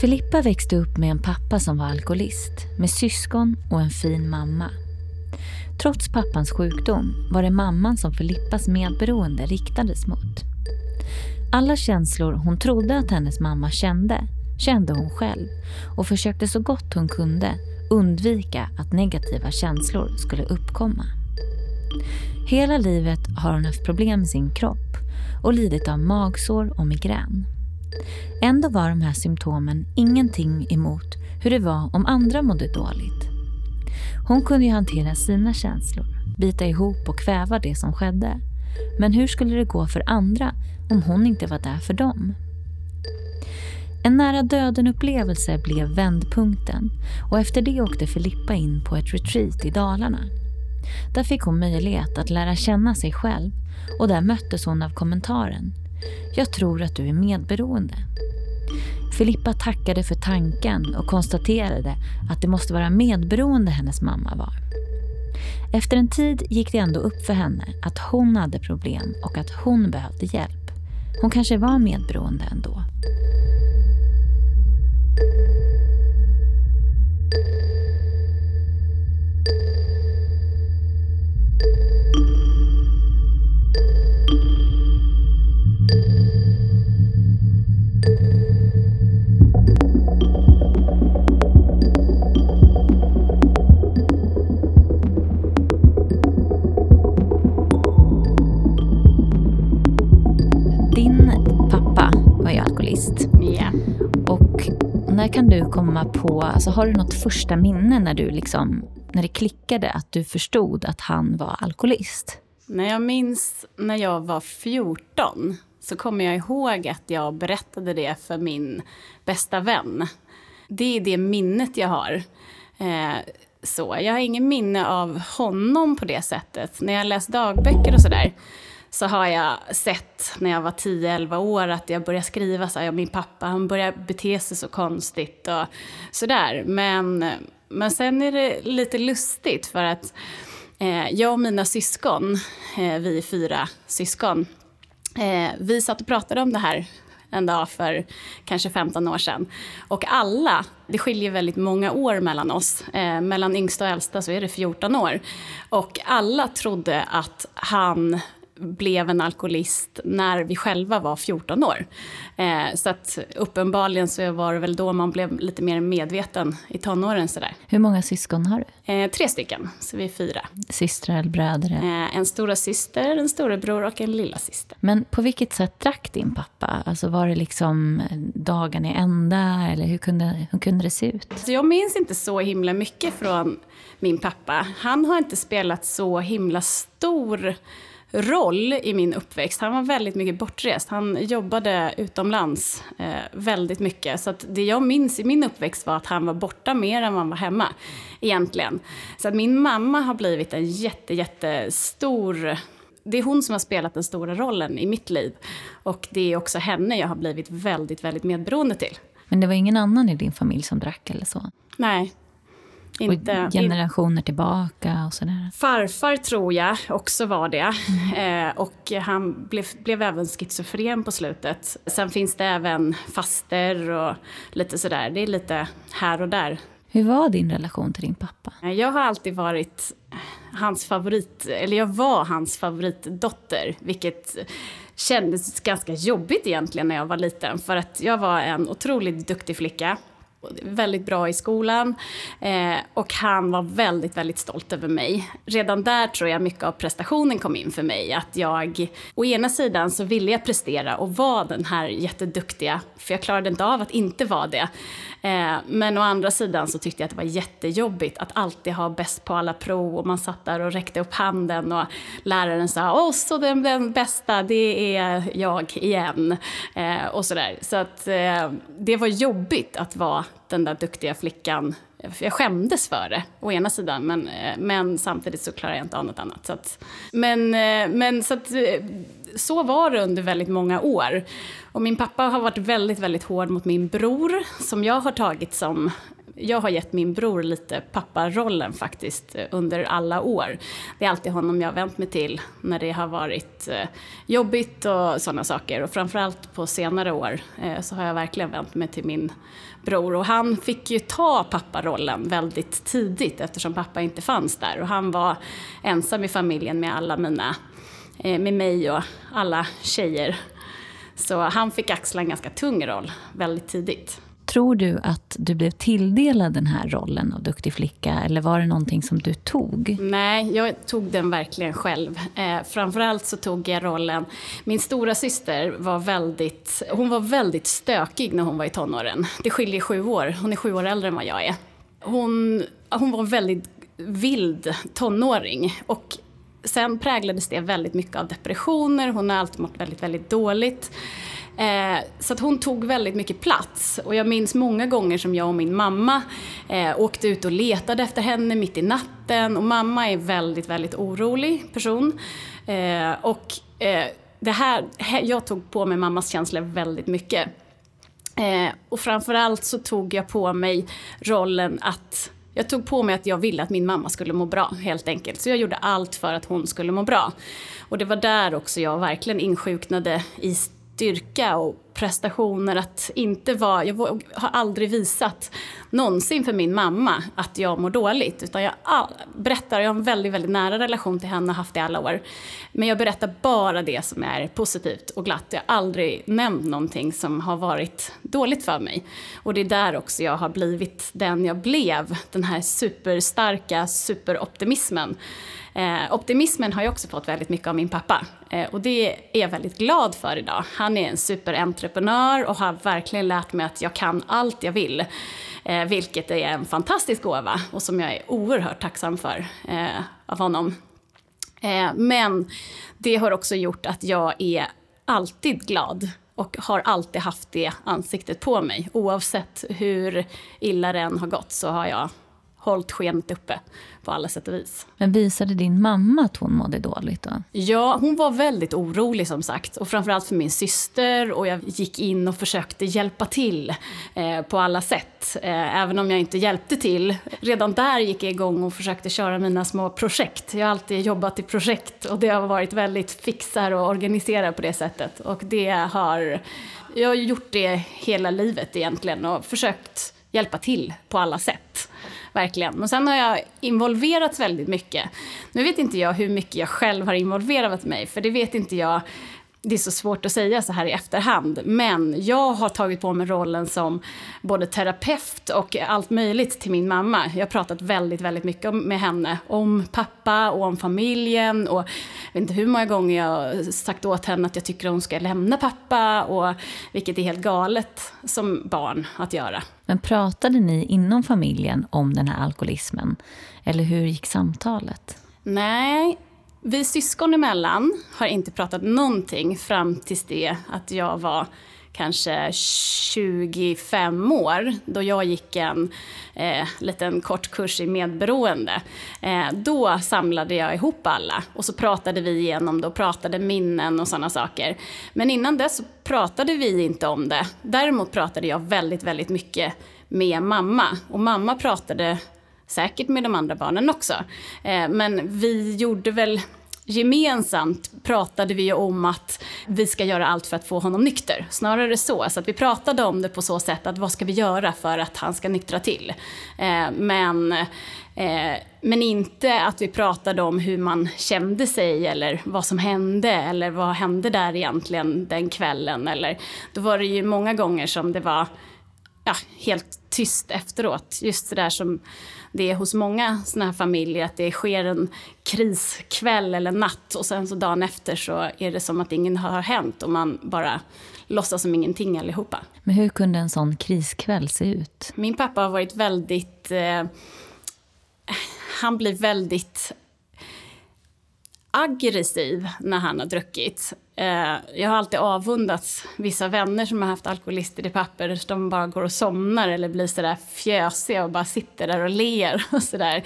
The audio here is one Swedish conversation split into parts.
Filippa växte upp med en pappa som var alkoholist, med syskon och en fin mamma. Trots pappans sjukdom var det mamman som Filippas medberoende riktades mot. Alla känslor hon trodde att hennes mamma kände, kände hon själv och försökte så gott hon kunde undvika att negativa känslor skulle uppkomma. Hela livet har hon haft problem med sin kropp och lidit av magsår och migrän. Ändå var de här symptomen ingenting emot hur det var om andra mådde dåligt. Hon kunde ju hantera sina känslor, bita ihop och kväva det som skedde. Men hur skulle det gå för andra om hon inte var där för dem? En nära döden-upplevelse blev vändpunkten och efter det åkte Filippa in på ett retreat i Dalarna. Där fick hon möjlighet att lära känna sig själv och där möttes hon av kommentaren “Jag tror att du är medberoende”. Filippa tackade för tanken och konstaterade att det måste vara medberoende hennes mamma var. Efter en tid gick det ändå upp för henne att hon hade problem och att hon behövde hjälp. Hon kanske var medberoende ändå. Kan du komma på, alltså har du något första minne när du liksom, när det klickade att du förstod att han var alkoholist? När jag minns när jag var 14 så kommer jag ihåg att jag berättade det för min bästa vän. Det är det minnet jag har. Eh, så jag har ingen minne av honom på det sättet. När jag läst dagböcker och sådär så har jag sett när jag var 10-11 år att jag började skriva så här, ja, min pappa han började bete sig så konstigt och sådär. Men, men sen är det lite lustigt för att eh, jag och mina syskon, eh, vi är fyra syskon, eh, vi satt och pratade om det här en dag för kanske 15 år sedan. Och alla, det skiljer väldigt många år mellan oss, eh, mellan yngsta och äldsta så är det 14 år. Och alla trodde att han blev en alkoholist när vi själva var 14 år. Eh, så att uppenbarligen så var det väl då man blev lite mer medveten i tonåren sådär. Hur många syskon har du? Eh, tre stycken, så vi är fyra. Systrar eller bröder? Eh, en stora syster, en storebror och en lilla syster. Men på vilket sätt drack din pappa? Alltså var det liksom dagen i ända eller hur kunde, hur kunde det se ut? Så jag minns inte så himla mycket från min pappa. Han har inte spelat så himla stor roll i min uppväxt. Han var väldigt mycket bortrest. Han jobbade utomlands eh, väldigt mycket. Så det jag minns i min uppväxt var att han var borta mer än han var hemma. Egentligen. Så att min mamma har blivit en jätte, jättestor det är hon som har spelat den stora rollen i mitt liv. Och det är också henne jag har blivit väldigt, väldigt medberoende till. Men det var ingen annan i din familj som drack eller så? Nej, inte, generationer tillbaka och sådär? Farfar tror jag också var det. Mm. Eh, och han blev, blev även schizofren på slutet. Sen finns det även faster och lite sådär. Det är lite här och där. Hur var din relation till din pappa? Jag har alltid varit hans favorit, eller jag var hans favoritdotter, vilket kändes ganska jobbigt egentligen när jag var liten. För att jag var en otroligt duktig flicka väldigt bra i skolan. Eh, och han var väldigt, väldigt stolt över mig. Redan där tror jag mycket av prestationen kom in för mig. Att jag, å ena sidan så ville jag prestera och vara den här jätteduktiga, för jag klarade inte av att inte vara det. Eh, men å andra sidan så tyckte jag att det var jättejobbigt att alltid ha bäst på alla prov och man satt där och räckte upp handen och läraren sa åh så den, den bästa det är jag igen. Eh, och sådär. Så att eh, det var jobbigt att vara den där duktiga flickan. Jag skämdes för det, å ena sidan, men, eh, men samtidigt så klarar jag inte av något annat. Så att, men eh, men så, att, eh, så var det under väldigt många år. Och min pappa har varit väldigt, väldigt hård mot min bror, som jag har tagit som jag har gett min bror lite papparollen faktiskt under alla år. Det är alltid honom jag har vänt mig till när det har varit jobbigt och sådana saker. Och framförallt på senare år så har jag verkligen vänt mig till min bror. Och han fick ju ta papparollen väldigt tidigt eftersom pappa inte fanns där. Och han var ensam i familjen med alla mina, eh, med mig och alla tjejer. Så han fick axla en ganska tung roll väldigt tidigt. Tror du att du blev tilldelad den här rollen av duktig flicka eller var det någonting som du tog? Nej, jag tog den verkligen själv. Eh, framförallt så tog jag rollen... Min stora syster var väldigt, hon var väldigt stökig när hon var i tonåren. Det skiljer sju år. Hon är sju år äldre än vad jag är. Hon, hon var en väldigt vild tonåring. Och sen präglades det väldigt mycket av depressioner. Hon har alltid mått väldigt, väldigt dåligt. Eh, så att hon tog väldigt mycket plats. Och jag minns många gånger som jag och min mamma eh, åkte ut och letade efter henne mitt i natten. Och mamma är väldigt, väldigt orolig person. Eh, och eh, det här, jag tog på mig mammas känslor väldigt mycket. Eh, och framförallt så tog jag på mig rollen att jag tog på mig att jag ville att min mamma skulle må bra helt enkelt. Så jag gjorde allt för att hon skulle må bra. Och det var där också jag verkligen insjuknade i styrka och prestationer. Att inte vara, jag har aldrig visat någonsin för min mamma att jag mår dåligt. Utan jag berättar, jag har en väldigt, väldigt nära relation till henne och haft det i alla år. Men jag berättar bara det som är positivt och glatt. Jag har aldrig nämnt någonting som har varit dåligt för mig. Och det är där också jag har blivit den jag blev. Den här superstarka superoptimismen. Eh, optimismen har jag också fått väldigt mycket av min pappa. Eh, och det är jag väldigt glad för idag. Han är en superentreprenör och har verkligen lärt mig att jag kan allt jag vill. Eh, vilket är en fantastisk gåva och som jag är oerhört tacksam för eh, av honom. Eh, men det har också gjort att jag är alltid glad och har alltid haft det ansiktet på mig. Oavsett hur illa det än har gått så har jag hållit skenet uppe på alla sätt och vis. Men visade din mamma att hon mådde dåligt då? Ja, hon var väldigt orolig som sagt. Och framförallt för min syster och jag gick in och försökte hjälpa till eh, på alla sätt. Eh, även om jag inte hjälpte till. Redan där gick jag igång och försökte köra mina små projekt. Jag har alltid jobbat i projekt och det har varit väldigt fixar och organisera på det sättet. Och det har, jag har gjort det hela livet egentligen och försökt hjälpa till på alla sätt. Verkligen. Men sen har jag involverats väldigt mycket. Nu vet inte jag hur mycket jag själv har involverat mig, för det vet inte jag det är så svårt att säga så här i efterhand, men jag har tagit på mig rollen som både terapeut och allt möjligt till min mamma. Jag har pratat väldigt, väldigt mycket med henne om pappa och om familjen och jag vet inte hur många gånger jag har sagt åt henne att jag tycker hon ska lämna pappa och vilket är helt galet som barn att göra. Men pratade ni inom familjen om den här alkoholismen? Eller hur gick samtalet? Nej, vi syskon emellan har inte pratat någonting fram tills det att jag var kanske 25 år, då jag gick en eh, liten kort kurs i medberoende. Eh, då samlade jag ihop alla och så pratade vi igenom det och pratade minnen och sådana saker. Men innan dess så pratade vi inte om det. Däremot pratade jag väldigt, väldigt mycket med mamma och mamma pratade säkert med de andra barnen också. Eh, men vi gjorde väl gemensamt pratade vi om att vi ska göra allt för att få honom nykter. Snarare så. Så att vi pratade om det på så sätt att vad ska vi göra för att han ska nyktra till? Eh, men, eh, men inte att vi pratade om hur man kände sig eller vad som hände eller vad hände där egentligen den kvällen. Eller, då var det ju många gånger som det var ja, helt tyst efteråt. Just det där som det är hos många såna här familjer, att det sker en kriskväll eller natt och sen så dagen efter så är det som att ingen har hänt och man bara låtsas som ingenting allihopa. Men hur kunde en sån kriskväll se ut? Min pappa har varit väldigt... Eh, han blir väldigt aggressiv när han har druckit. Eh, jag har alltid avundats vissa vänner som har haft alkoholister i papper. De bara går och somnar eller blir så där fjösiga och bara sitter där och ler. Och så där.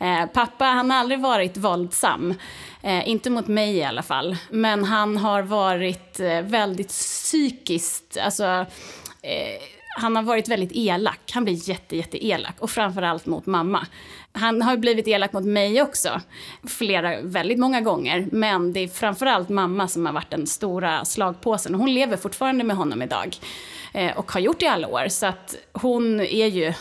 Eh, pappa han har aldrig varit våldsam. Eh, inte mot mig i alla fall. Men han har varit väldigt psykiskt... Alltså, han har varit väldigt elak. Han blir jätte, jätte elak. Och framförallt mot mamma. Han har blivit elak mot mig också. Flera, väldigt många gånger. Men det är framförallt mamma som har varit den stora slagpåsen. Hon lever fortfarande med honom idag. Eh, och har gjort det i alla år. Så att hon är ju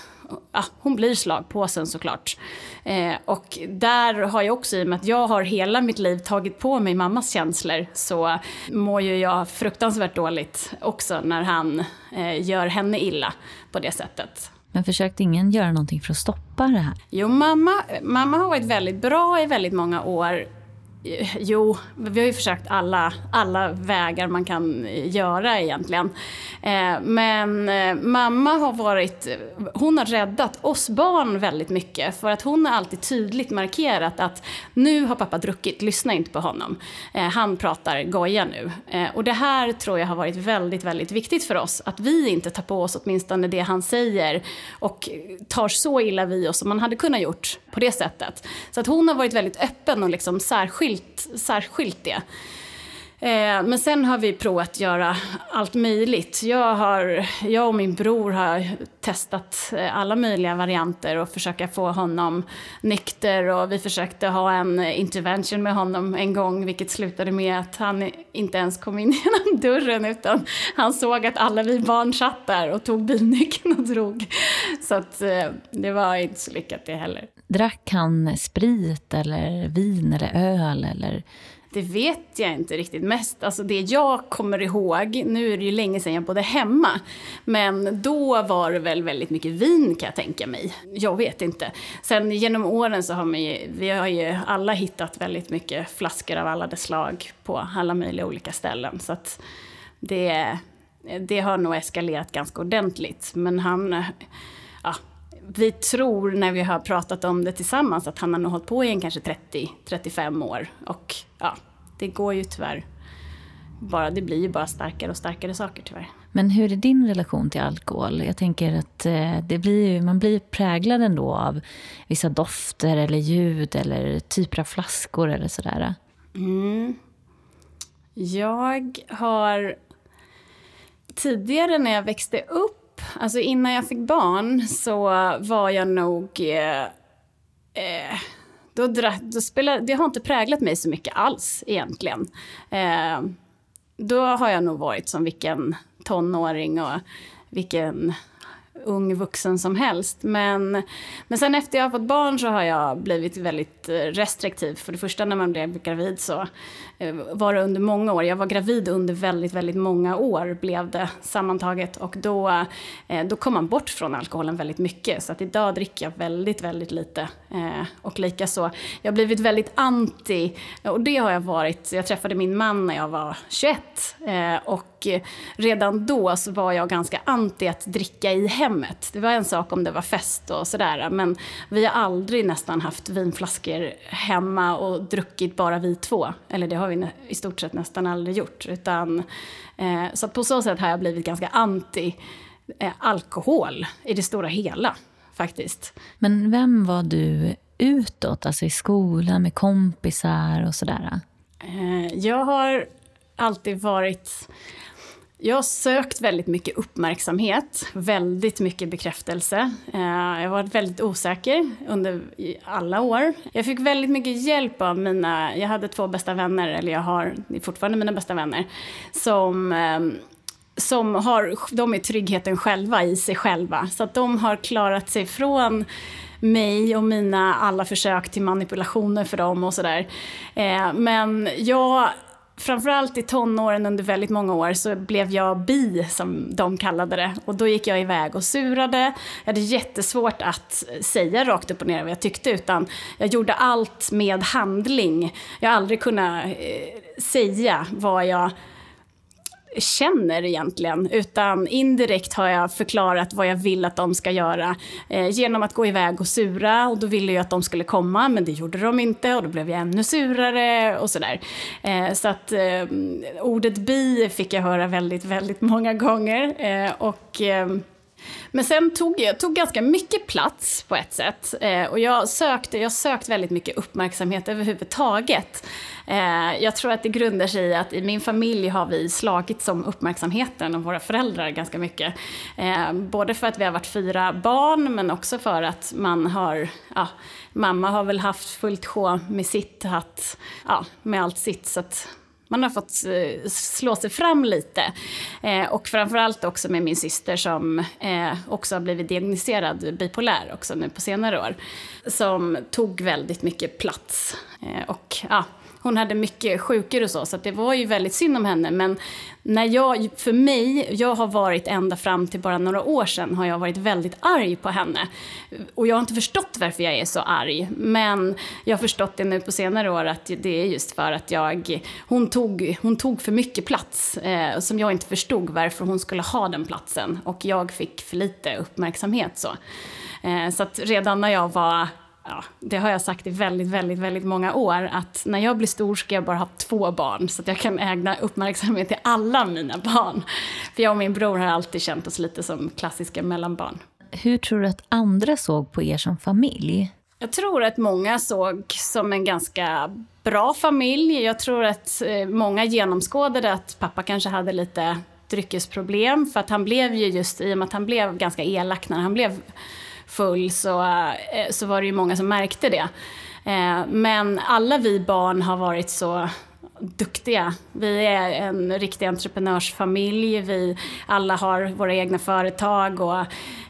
ja, hon blir slagpåsen såklart. Eh, och där har jag också, i och med att jag har hela mitt liv tagit på mig mammas känslor, så mår ju jag fruktansvärt dåligt också när han eh, gör henne illa på det sättet. Men försökte ingen göra någonting för att stoppa det här? Jo, mamma, mamma har varit väldigt bra i väldigt många år Eh, jo, vi har ju försökt alla, alla vägar man kan eh, göra egentligen. Eh, men mamma har varit, hon har räddat oss barn väldigt mycket för att hon har alltid tydligt markerat att nu har pappa druckit, lyssna inte på honom. Han pratar goja nu. Och det här tror jag har varit väldigt, väldigt viktigt för oss. Att vi inte tar på oss åtminstone det han säger och tar så illa vid oss som man hade kunnat gjort på det sättet. Så att hon har varit väldigt öppen och liksom särskilt, särskilt det. Eh, men sen har vi provat att göra allt möjligt. Jag, har, jag och min bror har testat eh, alla möjliga varianter och försöka få honom nykter och vi försökte ha en intervention med honom en gång vilket slutade med att han inte ens kom in genom dörren utan han såg att alla vi barn satt där och tog bilnyckeln och drog. Så att eh, det var inte så lyckat det heller. Drack han sprit eller vin eller öl eller det vet jag inte riktigt. Mest, alltså det jag kommer ihåg, nu är det ju länge sedan jag bodde hemma, men då var det väl väldigt mycket vin kan jag tänka mig. Jag vet inte. Sen genom åren så har man ju, vi har ju alla hittat väldigt mycket flaskor av alla dess slag på alla möjliga olika ställen. Så att det, det har nog eskalerat ganska ordentligt. Men han, ja, vi tror när vi har pratat om det tillsammans att han har nog hållit på i en kanske 30-35 år. Och ja, det går ju tyvärr bara, det blir ju bara starkare och starkare saker tyvärr. Men hur är din relation till alkohol? Jag tänker att eh, det blir, man blir präglad ändå av vissa dofter eller ljud eller typer av flaskor eller sådär. Mm. Jag har tidigare när jag växte upp Alltså innan jag fick barn så var jag nog... Eh, eh, då, då spelade, det har inte präglat mig så mycket alls egentligen. Eh, då har jag nog varit som vilken tonåring och vilken ung vuxen som helst. Men, men sen efter jag har fått barn så har jag blivit väldigt eh, restriktiv. För det första när man blev gravid så eh, var det under många år. Jag var gravid under väldigt, väldigt många år blev det sammantaget. Och då, eh, då kom man bort från alkoholen väldigt mycket. Så att idag dricker jag väldigt, väldigt lite. Och likaså, jag har blivit väldigt anti. Och det har jag varit. Jag träffade min man när jag var 21. Och redan då så var jag ganska anti att dricka i hemmet. Det var en sak om det var fest och sådär, men vi har aldrig nästan haft vinflaskor hemma och druckit bara vi två. Eller det har vi i stort sett nästan aldrig gjort. Utan, eh, så på så sätt har jag blivit ganska anti eh, alkohol i det stora hela, faktiskt. Men vem var du utåt, alltså i skolan med kompisar och sådär? Eh, jag har alltid varit jag har sökt väldigt mycket uppmärksamhet, väldigt mycket bekräftelse. Eh, jag har varit väldigt osäker under alla år. Jag fick väldigt mycket hjälp av mina, jag hade två bästa vänner, eller jag har fortfarande mina bästa vänner, som ehm, som har, de är tryggheten själva i sig själva. Så att de har klarat sig från mig och mina alla försök till manipulationer för dem och sådär. Eh, men jag framförallt i tonåren under väldigt många år så blev jag bi, som de kallade det. Och då gick jag iväg och surade. Jag hade jättesvårt att säga rakt upp och ner vad jag tyckte, utan jag gjorde allt med handling. Jag har aldrig kunnat eh, säga vad jag känner egentligen, utan indirekt har jag förklarat vad jag vill att de ska göra eh, genom att gå iväg och sura och då ville jag att de skulle komma men det gjorde de inte och då blev jag ännu surare och sådär. Eh, så att eh, ordet bi fick jag höra väldigt, väldigt många gånger eh, och eh, men sen tog jag tog ganska mycket plats på ett sätt. Eh, och jag sökte, jag sökte väldigt mycket uppmärksamhet överhuvudtaget. Eh, jag tror att det grundar sig i att i min familj har vi slagits om uppmärksamheten av våra föräldrar ganska mycket. Eh, både för att vi har varit fyra barn men också för att man har, ja, mamma har väl haft fullt sjå med sitt, att, ja, med allt sitt. Så att man har fått eh, slå sig fram lite. Eh, och framförallt också med min syster som eh, också har blivit diagnostiserad bipolär också nu på senare år. Som tog väldigt mycket plats. Eh, och ja, hon hade mycket sjukor och så, så det var ju väldigt synd om henne. Men när jag, för mig, jag har varit ända fram till bara några år sedan, har jag varit väldigt arg på henne. Och jag har inte förstått varför jag är så arg. Men jag har förstått det nu på senare år att det är just för att jag, hon tog, hon tog för mycket plats. Eh, som jag inte förstod varför hon skulle ha den platsen. Och jag fick för lite uppmärksamhet så. Eh, så att redan när jag var ja, det har jag sagt i väldigt, väldigt, väldigt många år, att när jag blir stor ska jag bara ha två barn så att jag kan ägna uppmärksamhet till alla mina barn. För jag och min bror har alltid känt oss lite som klassiska mellanbarn. Hur tror du att andra såg på er som familj? Jag tror att många såg som en ganska bra familj. Jag tror att eh, många genomskådade att pappa kanske hade lite dryckesproblem, för att han blev ju just i och med att han blev ganska elak när han blev full så, eh, så var det ju många som märkte det. Eh, men alla vi barn har varit så duktiga. Vi är en riktig entreprenörsfamilj. Vi alla har våra egna företag och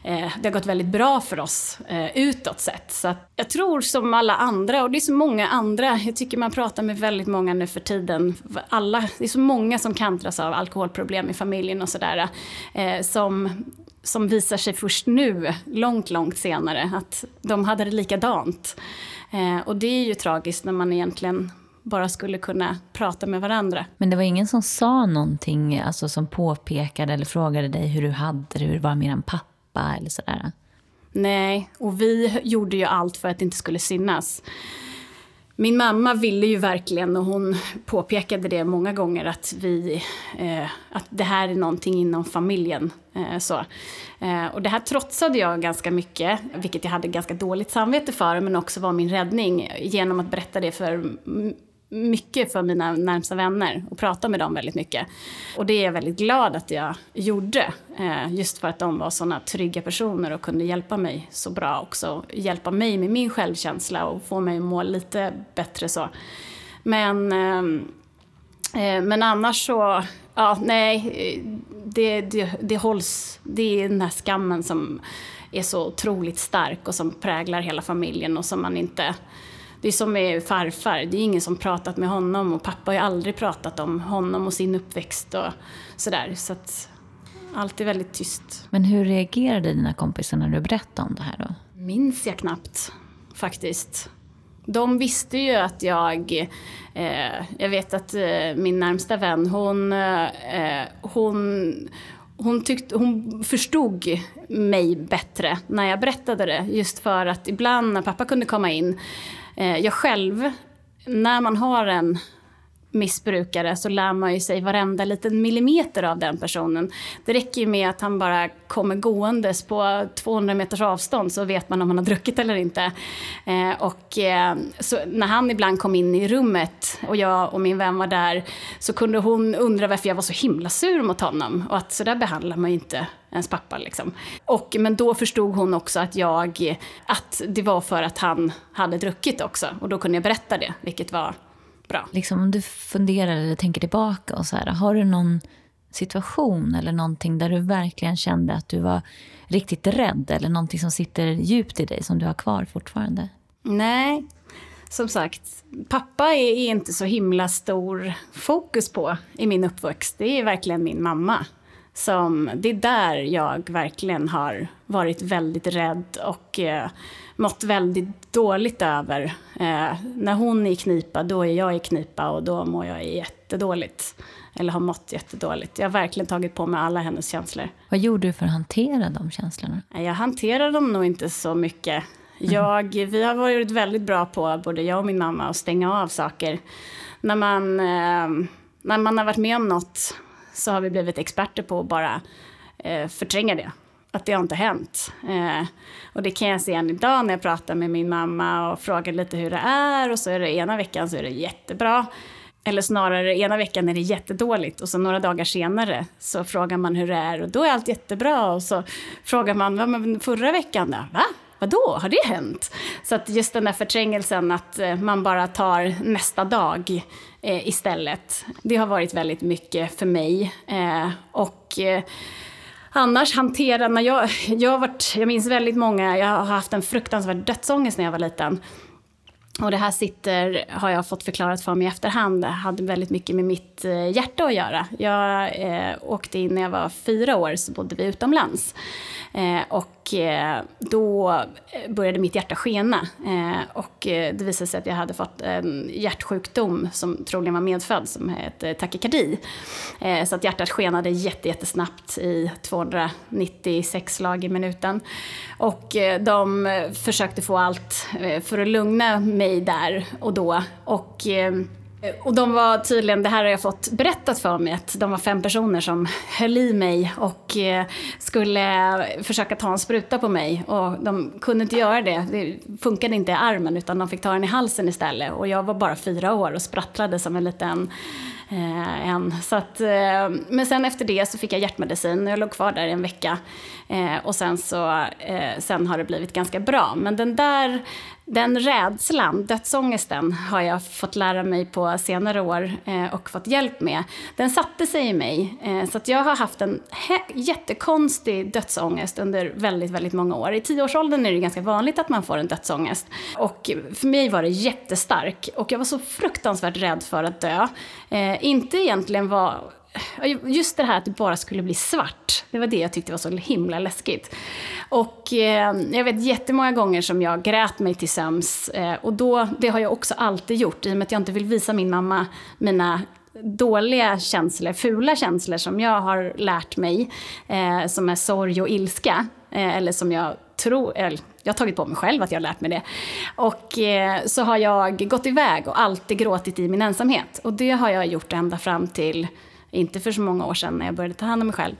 eh, det har gått väldigt bra för oss eh, utåt sett. Så jag tror som alla andra, och det är så många andra, jag tycker man pratar med väldigt många nu för tiden, alla, det är så många som kantras av alkoholproblem i familjen och sådär, eh, som som visar sig först nu, långt, långt senare, att de hade det likadant. Eh, och det är ju tragiskt när man egentligen bara skulle kunna prata med varandra. Men det var ingen som sa någonting, alltså som påpekade eller frågade dig hur du hade det, hur det var med din pappa eller sådär? Nej, och vi gjorde ju allt för att det inte skulle synas. Min mamma ville ju verkligen, och hon påpekade det många gånger, att, vi, eh, att det här är någonting inom familjen. Eh, så. Eh, och det här trotsade jag ganska mycket, vilket jag hade ganska dåligt samvete för, men också var min räddning, genom att berätta det för mycket för mina närmsta vänner och pratade med dem väldigt mycket. Och det är jag väldigt glad att jag gjorde. Eh, just för att de var sådana trygga personer och kunde hjälpa mig så bra också. Hjälpa mig med min självkänsla och få mig att må lite bättre så. Men, ehm, eh, men annars så, ja nej, det, det, det hålls, det är den här skammen som är så otroligt stark och som präglar hela familjen och som man inte det är som med farfar, det är ingen som pratat med honom och pappa har ju aldrig pratat om honom och sin uppväxt och sådär. Så att allt är väldigt tyst. Men hur reagerade dina kompisar när du berättade om det här då? Minns jag knappt, faktiskt. De visste ju att jag... Eh, jag vet att eh, min närmsta vän, hon... Eh, hon hon, tyckte, hon förstod mig bättre när jag berättade det. Just för att ibland när pappa kunde komma in Eh, jag själv, när man har en missbrukare så lär man ju sig varenda liten millimeter av den personen. Det räcker ju med att han bara kommer gåendes på 200 meters avstånd så vet man om han har druckit eller inte. Eh, och eh, så när han ibland kom in i rummet och jag och min vän var där så kunde hon undra varför jag var så himla sur mot honom och att så där behandlar man ju inte ens pappa. Liksom. Och, men då förstod hon också att, jag, att det var för att han hade druckit också. Och då kunde jag berätta det, vilket var bra. Liksom, om du funderar eller tänker tillbaka, och så här, har du någon situation eller någonting där du verkligen kände att du var riktigt rädd eller någonting som sitter djupt i dig som du har kvar fortfarande? Nej, som sagt, pappa är inte så himla stor fokus på i min uppväxt. Det är verkligen min mamma. Som, det är där jag verkligen har varit väldigt rädd och eh, mått väldigt dåligt över. Eh, när hon är i knipa, då är jag i knipa och då mår jag jättedåligt. Eller har mått jättedåligt. Jag har verkligen tagit på mig alla hennes känslor. Vad gjorde du för att hantera de känslorna? Jag hanterar dem nog inte så mycket. Jag, vi har varit väldigt bra på, både jag och min mamma, att stänga av saker. När man, eh, när man har varit med om något så har vi blivit experter på att bara eh, förtränga det. att det har inte hänt. Eh, och det kan jag se än idag när jag pratar med min mamma och frågar lite hur det är och så är det ena veckan så är det jättebra. Eller snarare ena veckan är det jättedåligt och så några dagar senare så frågar man hur det är och då är allt jättebra och så frågar man, vad men förra veckan då? Va? Vadå, har det hänt? Så att just den där förträngelsen att eh, man bara tar nästa dag eh, istället. Det har varit väldigt mycket för mig. Eh, och eh, annars hantera, när jag, jag, har varit, jag minns väldigt många, jag har haft en fruktansvärd dödsångest när jag var liten. Och det här sitter, har jag fått förklarat för mig i efterhand, hade väldigt mycket med mitt eh, hjärta att göra. Jag eh, åkte in när jag var fyra år, så bodde vi utomlands. Eh, och och eh, då eh, började mitt hjärta skena. Eh, och det visade sig att jag hade fått en hjärtsjukdom som troligen var medfödd, som hette takykardi. så att hjärtat skenade jättesnabbt i 296 slag i minuten. Och de försökte få allt för att lugna mig där och då. Och Eh, och de var tydligen, det här har jag fått berättat för mig, att de var fem personer som höll i mig och eh, skulle försöka ta en spruta på mig. Och de kunde inte göra det, det funkade inte i armen utan de fick ta den i halsen istället. Och jag var bara fyra år och sprattlade som en liten eh, en. Så att, eh, men sen efter det så fick jag hjärtmedicin och jag låg kvar där i en vecka. Eh, och sen så, eh, sen har det blivit ganska bra. Men den där den rädslan, dödsångesten, har jag fått lära mig på senare år eh, och fått hjälp med. Den satte sig i mig, eh, så att jag har haft en jättekonstig dödsångest under väldigt, väldigt många år. I tioårsåldern är det ganska vanligt att man får en dödsångest. Och för mig var det jättestark och jag var så fruktansvärt rädd för att dö. Eh, inte egentligen var Just det här att det bara skulle bli svart, det var det jag tyckte var så himla läskigt. Och eh, jag vet jättemånga gånger som jag grät mig till sömns, Eh, och då, det har jag också alltid gjort, i och med att jag inte vill visa min mamma mina dåliga känslor, fula känslor som jag har lärt mig, eh, som är sorg och ilska. Eh, eller som jag tror, eller jag har tagit på mig själv att jag har lärt mig det. Och eh, så har jag gått iväg och alltid gråtit i min ensamhet. Och det har jag gjort ända fram till inte för så många år sedan när jag började ta hand om mig själv.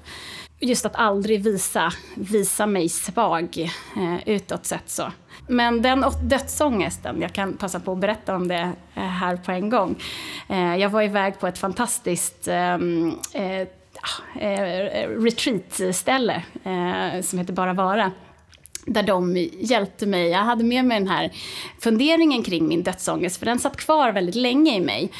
Just att aldrig visa, visa mig svag eh, utåt sett så. Men den dödsångesten, jag kan passa på att berätta om det eh, här på en gång. Eh, jag var iväg på ett fantastiskt ehm, eh, ah, eh, retreatställe eh, som heter Bara Vara där de hjälpte mig. Jag hade med mig den här funderingen kring min dödsångest, för den satt kvar väldigt länge i mig.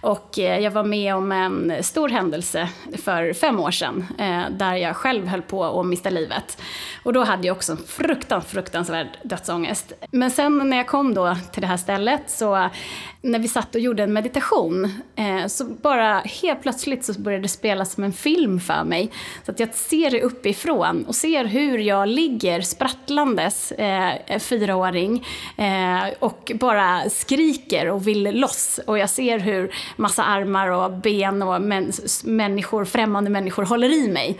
Och eh, jag var med om en stor händelse för fem år sedan, eh, där jag själv höll på att mista livet. Och då hade jag också en fruktans, fruktansvärd dödsångest. Men sen när jag kom då till det här stället, så när vi satt och gjorde en meditation, eh, så bara helt plötsligt så började det spela som en film för mig. Så att jag ser det uppifrån och ser hur jag ligger sprattlandes, eh, fyraåring, eh, och bara skriker och vill loss. Och jag ser hur massa armar och ben och människor, främmande människor håller i mig.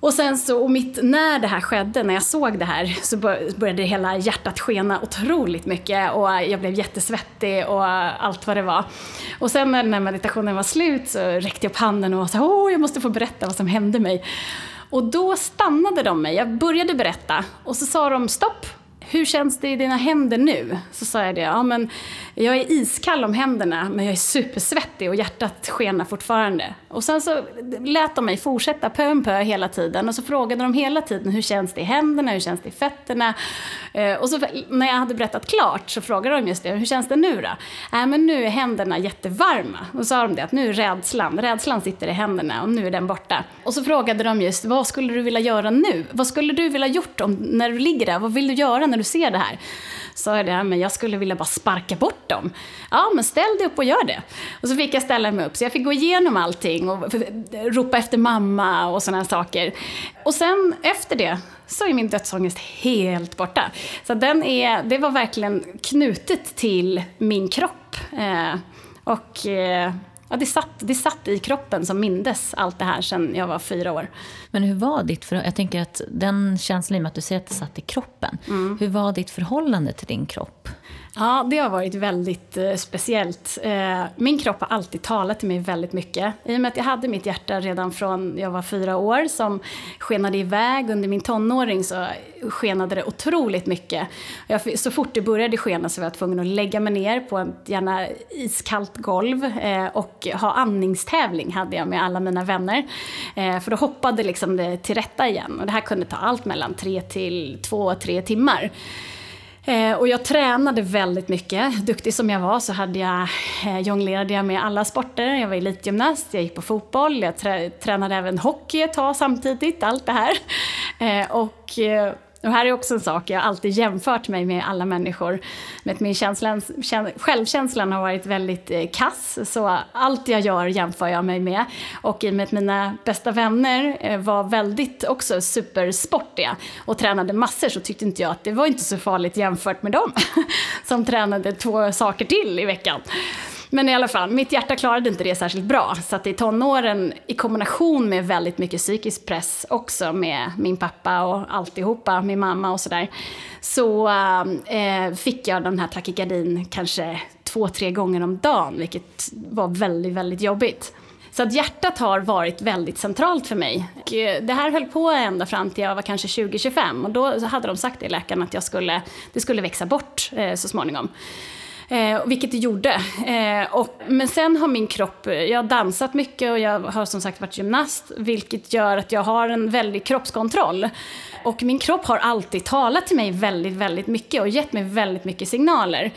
Och sen så, och mitt, när det här skedde, när jag såg det här, så började hela hjärtat skena otroligt mycket och jag blev jättesvettig och allt vad det var. Och sen när den här meditationen var slut så räckte jag upp handen och sa åh, jag måste få berätta vad som hände mig. Och då stannade de mig, jag började berätta och så sa de stopp, hur känns det i dina händer nu? Så sa jag det, ja men jag är iskall om händerna men jag är supersvettig och hjärtat skenar fortfarande. Och sen så lät de mig fortsätta pö om pö hela tiden och så frågade de hela tiden hur känns det i händerna, hur känns det i fötterna? Eh, och så när jag hade berättat klart så frågade de just det, hur känns det nu då? Äh, men nu är händerna jättevarma. Och så sa de det att nu är rädslan, rädslan sitter i händerna och nu är den borta. Och så frågade de just, vad skulle du vilja göra nu? Vad skulle du vilja gjort om, när du ligger där? Vad vill du göra när du ser det här? Sa jag det, men jag skulle vilja bara sparka bort dem. Ja, men ställ dig upp och gör det. Och så fick jag ställa mig upp, så jag fick gå igenom allting och ropa efter mamma och sådana saker. Och sen efter det så är min dödsångest helt borta. Så den är, det var verkligen knutet till min kropp. Eh, och eh, ja, det, satt, det satt i kroppen som mindes allt det här sedan jag var fyra år. Men hur var ditt för, Jag tänker att den känslan, i och med att du säger att det satt i kroppen. Mm. Hur var ditt förhållande till din kropp? Ja, det har varit väldigt eh, speciellt. Eh, min kropp har alltid talat till mig väldigt mycket. I och med att jag hade mitt hjärta redan från jag var fyra år som skenade iväg under min tonåring så skenade det otroligt mycket. Jag, så fort det började skena så var jag tvungen att lägga mig ner på ett gärna iskallt golv eh, och ha andningstävling hade jag med alla mina vänner. Eh, för då hoppade liksom det till rätta igen och det här kunde ta allt mellan tre till två, tre timmar. Eh, och jag tränade väldigt mycket. Duktig som jag var så hade jag, eh, jonglerade jag med alla sporter. Jag var elitgymnast, jag gick på fotboll, jag trä, tränade även hockey ett tag samtidigt, allt det här. Eh, och eh, det och här är också en sak, jag har alltid jämfört mig med alla människor. Med min känslan, självkänslan har varit väldigt eh, kass, så allt jag gör jämför jag mig med. Och i och med att mina bästa vänner eh, var väldigt också supersportiga och tränade massor så tyckte inte jag att det var inte så farligt jämfört med dem. Som tränade två saker till i veckan. Men i alla fall, mitt hjärta klarade inte det särskilt bra. Så att i tonåren, i kombination med väldigt mycket psykisk press också med min pappa och alltihopa, min mamma och sådär, så eh, fick jag den här takikardin kanske två, tre gånger om dagen, vilket var väldigt, väldigt jobbigt. Så att hjärtat har varit väldigt centralt för mig. Och eh, det här höll på ända fram till jag var kanske 20-25 och då hade de sagt till läkaren att jag skulle, det skulle växa bort eh, så småningom. Eh, vilket det gjorde. Eh, och, men sen har min kropp, jag har dansat mycket och jag har som sagt varit gymnast, vilket gör att jag har en väldig kroppskontroll. Och min kropp har alltid talat till mig väldigt, väldigt mycket och gett mig väldigt mycket signaler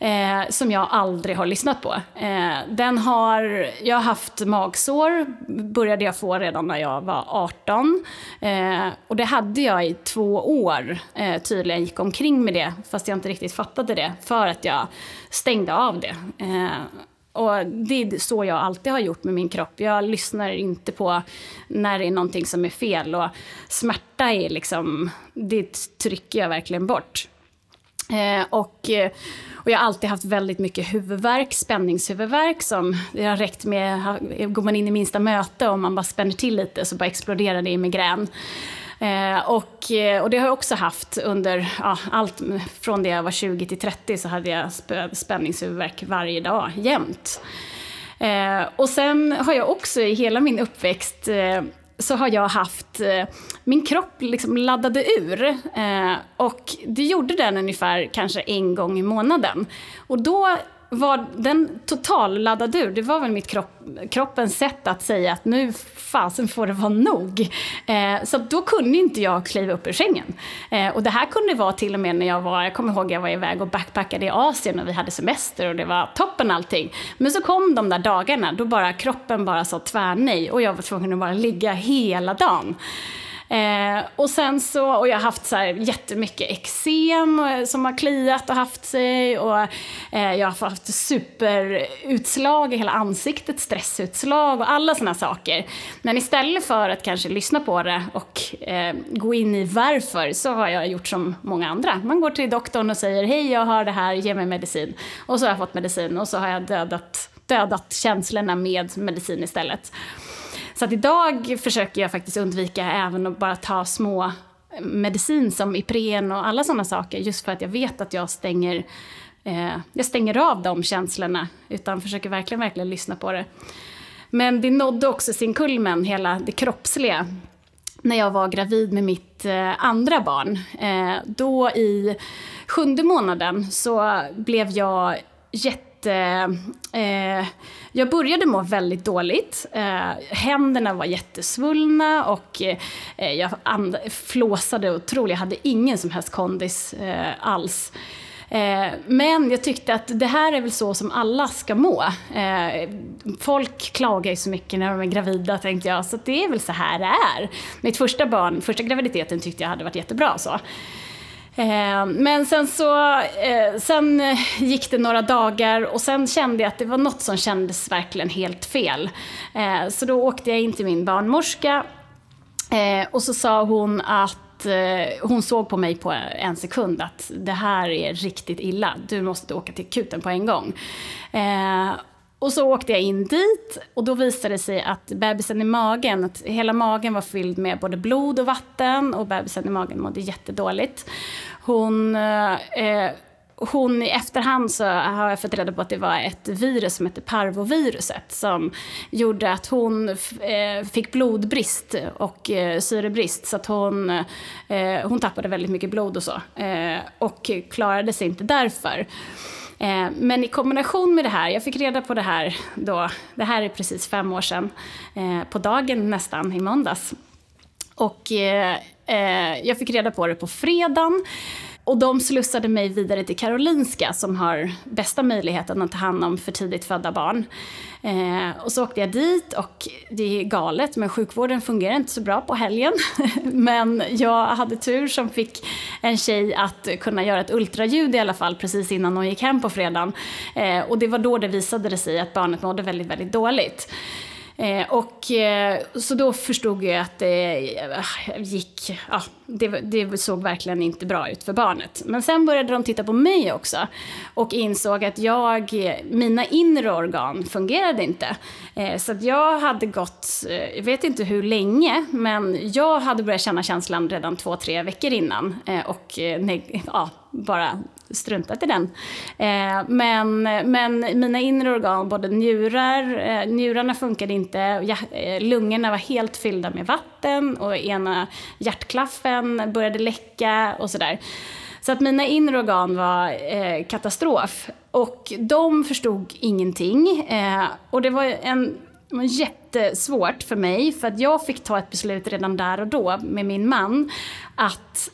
eh, som jag aldrig har lyssnat på. Eh, den har, jag har haft magsår, började jag få redan när jag var 18. Eh, och det hade jag i två år eh, tydligen, gick omkring med det, fast jag inte riktigt fattade det, för att jag stängde av det. Eh, och det är så jag alltid har gjort med min kropp. Jag lyssnar inte på när det är någonting som är fel. Och smärta är liksom, det trycker jag verkligen bort. Eh, och, eh, och jag har alltid haft väldigt mycket huvudvärk, spänningshuvudvärk som det har räckt med, går man in i minsta möte och man bara spänner till lite så bara exploderar det i migrän. Eh, och, eh, och det har jag också haft under ja, allt från det jag var 20 till 30 så hade jag spänningshuvudvärk varje dag, jämt. Eh, och sen har jag också i hela min uppväxt eh, så har jag haft, eh, min kropp liksom laddade ur. Eh, och det gjorde den ungefär kanske en gång i månaden. Och då var den totalladdad ur. Det var väl mitt kropp, kroppens sätt att säga att nu fasen får det vara nog. Eh, så då kunde inte jag kliva upp ur sängen. Eh, och det här kunde vara till och med när jag var, jag kommer ihåg jag var iväg och backpackade i Asien och vi hade semester och det var toppen allting. Men så kom de där dagarna då bara kroppen bara sa tvärnej och jag var tvungen att bara ligga hela dagen. Eh, och sen så, och jag har haft så här jättemycket eksem eh, som har kliat och haft sig och eh, jag har haft superutslag i hela ansiktet, stressutslag och alla sådana saker. Men istället för att kanske lyssna på det och eh, gå in i varför så har jag gjort som många andra. Man går till doktorn och säger hej jag har det här, ge mig medicin. Och så har jag fått medicin och så har jag dödat, dödat känslorna med medicin istället. Så att idag försöker jag faktiskt undvika även att bara ta små eh, medicin som Ipren och alla sådana saker just för att jag vet att jag stänger, eh, jag stänger av de känslorna utan försöker verkligen, verkligen lyssna på det. Men det nådde också sin kulmen, hela det kroppsliga, när jag var gravid med mitt eh, andra barn. Eh, då i sjunde månaden så blev jag jätte Eh, eh, jag började må väldigt dåligt. Eh, händerna var jättesvullna och eh, jag flåsade otroligt. Jag hade ingen som helst kondis eh, alls. Eh, men jag tyckte att det här är väl så som alla ska må. Eh, folk klagar ju så mycket när de är gravida tänkte jag, så det är väl så här det är. Mitt första barn, första graviditeten tyckte jag hade varit jättebra så. Eh, men sen så eh, sen eh, gick det några dagar och sen kände jag att det var något som kändes verkligen helt fel. Så då åkte jag in till min barnmorska och så sa hon att hon såg på mig på en sekund att det här är riktigt illa, du måste åka till akuten på en gång. Och så åkte jag in dit och då visade det sig att bebisen i magen, att hela magen var fylld med både blod och vatten och bebisen i magen mådde jättedåligt. Hon, eh, eh hon i efterhand så har jag fått reda på att det var ett virus som heter parvoviruset som gjorde att hon eh, fick blodbrist och eh, syrebrist så att hon, eh, hon tappade väldigt mycket blod och så eh, och klarade sig inte därför. Eh, men i kombination med det här, jag fick reda på det här då, det här är precis fem år sedan, eh, på dagen nästan, i måndags. Och eh, eh, jag fick reda på det på fredagen. Och de slussade mig vidare till Karolinska som har bästa möjligheten att ta hand om för tidigt födda barn. Eh, och så åkte jag dit och det är galet men sjukvården fungerar inte så bra på helgen. men jag hade tur som fick en tjej att kunna göra ett ultraljud i alla fall precis innan hon gick hem på fredagen. Eh, och det var då det visade sig att barnet mådde väldigt, väldigt dåligt. Eh, och, eh, så då förstod jag att det eh, gick, ja, det, det, såg verkligen inte bra ut för barnet. Men sen började de titta på mig också och insåg att jag, mina inre organ fungerade inte. Eh, så att jag hade gått, eh, jag vet inte hur länge, men jag hade börjat känna känslan redan två, tre veckor innan. Eh, och eh, ja, bara struntat i den. Eh, men, men mina inre organ, både njurar, eh, njurarna funkade inte, ja, eh, lungorna var helt fyllda med vatten och ena hjärtklaffen började läcka och sådär. Så att mina inre organ var eh, katastrof. Och de förstod ingenting. Eh, och det var en det var jättesvårt för mig, för att jag fick ta ett beslut redan där och då med min man att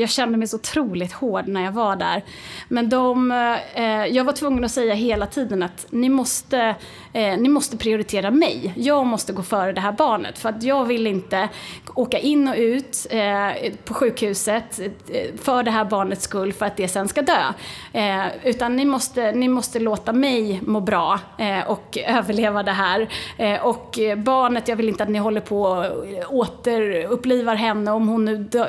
jag kände mig så otroligt hård när jag var där. Men de, eh, jag var tvungen att säga hela tiden att ni måste, eh, ni måste prioritera mig. Jag måste gå före det här barnet. För att jag vill inte åka in och ut eh, på sjukhuset eh, för det här barnets skull för att det sen ska dö. Eh, utan ni måste, ni måste låta mig må bra eh, och överleva det här. Eh, och barnet, jag vill inte att ni håller på och återupplivar henne om hon nu dö,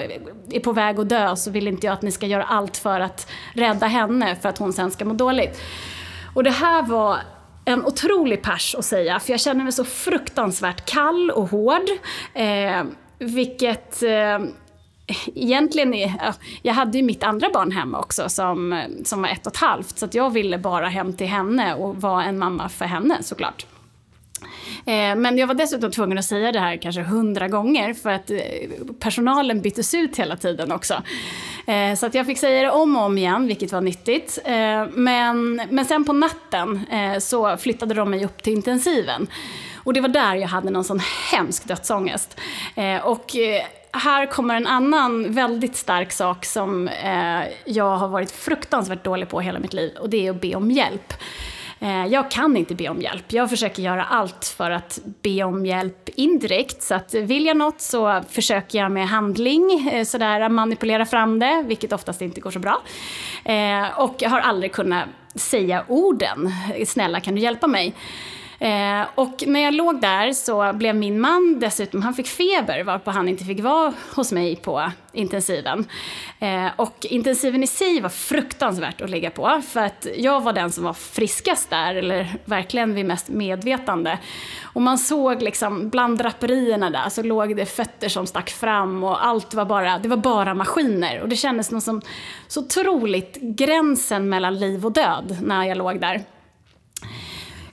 är på väg att dö dö så vill inte jag att ni ska göra allt för att rädda henne för att hon sen ska må dåligt. Och det här var en otrolig pers att säga, för jag känner mig så fruktansvärt kall och hård. Eh, vilket eh, egentligen, är, jag hade ju mitt andra barn hemma också som, som var ett och ett halvt, så jag ville bara hem till henne och vara en mamma för henne såklart. Eh, men jag var dessutom tvungen att säga det här kanske hundra gånger för att eh, personalen byttes ut hela tiden också. Eh, så att jag fick säga det om och om igen, vilket var nyttigt. Men, men sen på natten så flyttade de mig upp till intensiven. Och det var där jag hade någon sån hemsk dödsångest. Och här kommer en annan väldigt stark sak som jag har varit fruktansvärt dålig på hela mitt liv och det är att be om hjälp. Eh, jag kan inte be om hjälp. Jag försöker göra allt för att be om hjälp indirekt. Så att vill jag något så försöker jag med handling, eh, sådär manipulera fram det, vilket oftast inte går så bra. Eh, och jag har aldrig kunnat säga orden, snälla kan du hjälpa mig? Eh, och när jag låg där så blev min man dessutom, han fick feber varpå han inte fick vara hos mig på intensiven. Eh, och intensiven i sig var fruktansvärt att ligga på för att jag var den som var friskast där, eller verkligen vid mest medvetande. Och man såg liksom bland draperierna där så låg det fötter som stack fram och allt var bara, det var bara maskiner. Och det kändes något som så otroligt gränsen mellan liv och död när jag låg där.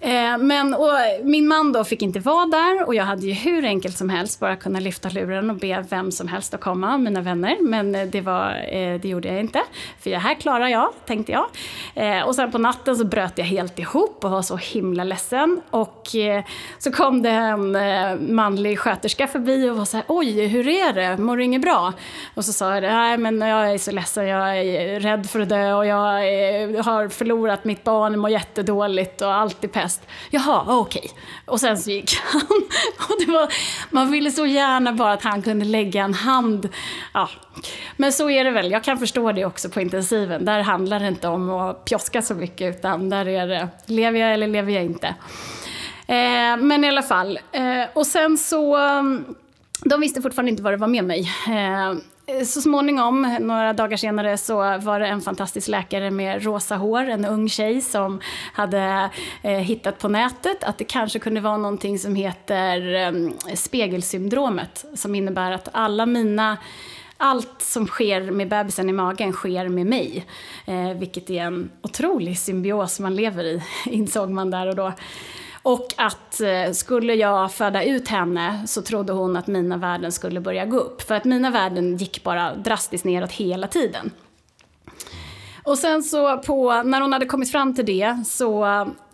Eh, men, och min man då fick inte vara där och jag hade ju hur enkelt som helst bara kunna lyfta luren och be vem som helst att komma, mina vänner. Men eh, det, var, eh, det gjorde jag inte, för det här klarar jag, tänkte jag. Eh, och sen på natten så bröt jag helt ihop och var så himla ledsen. Och eh, så kom det en manlig sköterska förbi och var så här, oj, hur är det, mår du inget bra? Och så sa jag, nej men jag är så ledsen, jag är rädd för att dö och jag har förlorat mitt barn, mår jättedåligt och allt är pest fest. Jaha, okej. Okay. Och sen så gick han. Och det var, man ville så gärna bara att han kunde lägga en hand. Ja. Men så är det väl. Jag kan förstå det också på intensiven. Där handlar det inte om att pjoska så mycket utan där är det, lever jag eller lever jag inte? Eh, men i alla fall. Eh, och sen så, de visste fortfarande inte vad det var med mig. Eh, Eh, så småningom, några dagar senare, så var det en fantastisk läkare med rosa hår, en ung tjej som hade eh, hittat på nätet att det kanske kunde vara någonting som heter eh, spegelsyndromet, som innebär att alla mina allt som sker med bebisen i magen sker med mig. Eh, vilket är en otrolig symbios man lever i, insåg man där och då. Och att eh, skulle jag föda ut henne så trodde hon att mina värden skulle börja gå upp. För att mina värden gick bara drastiskt neråt hela tiden. Och sen så på, när hon hade kommit fram till det så,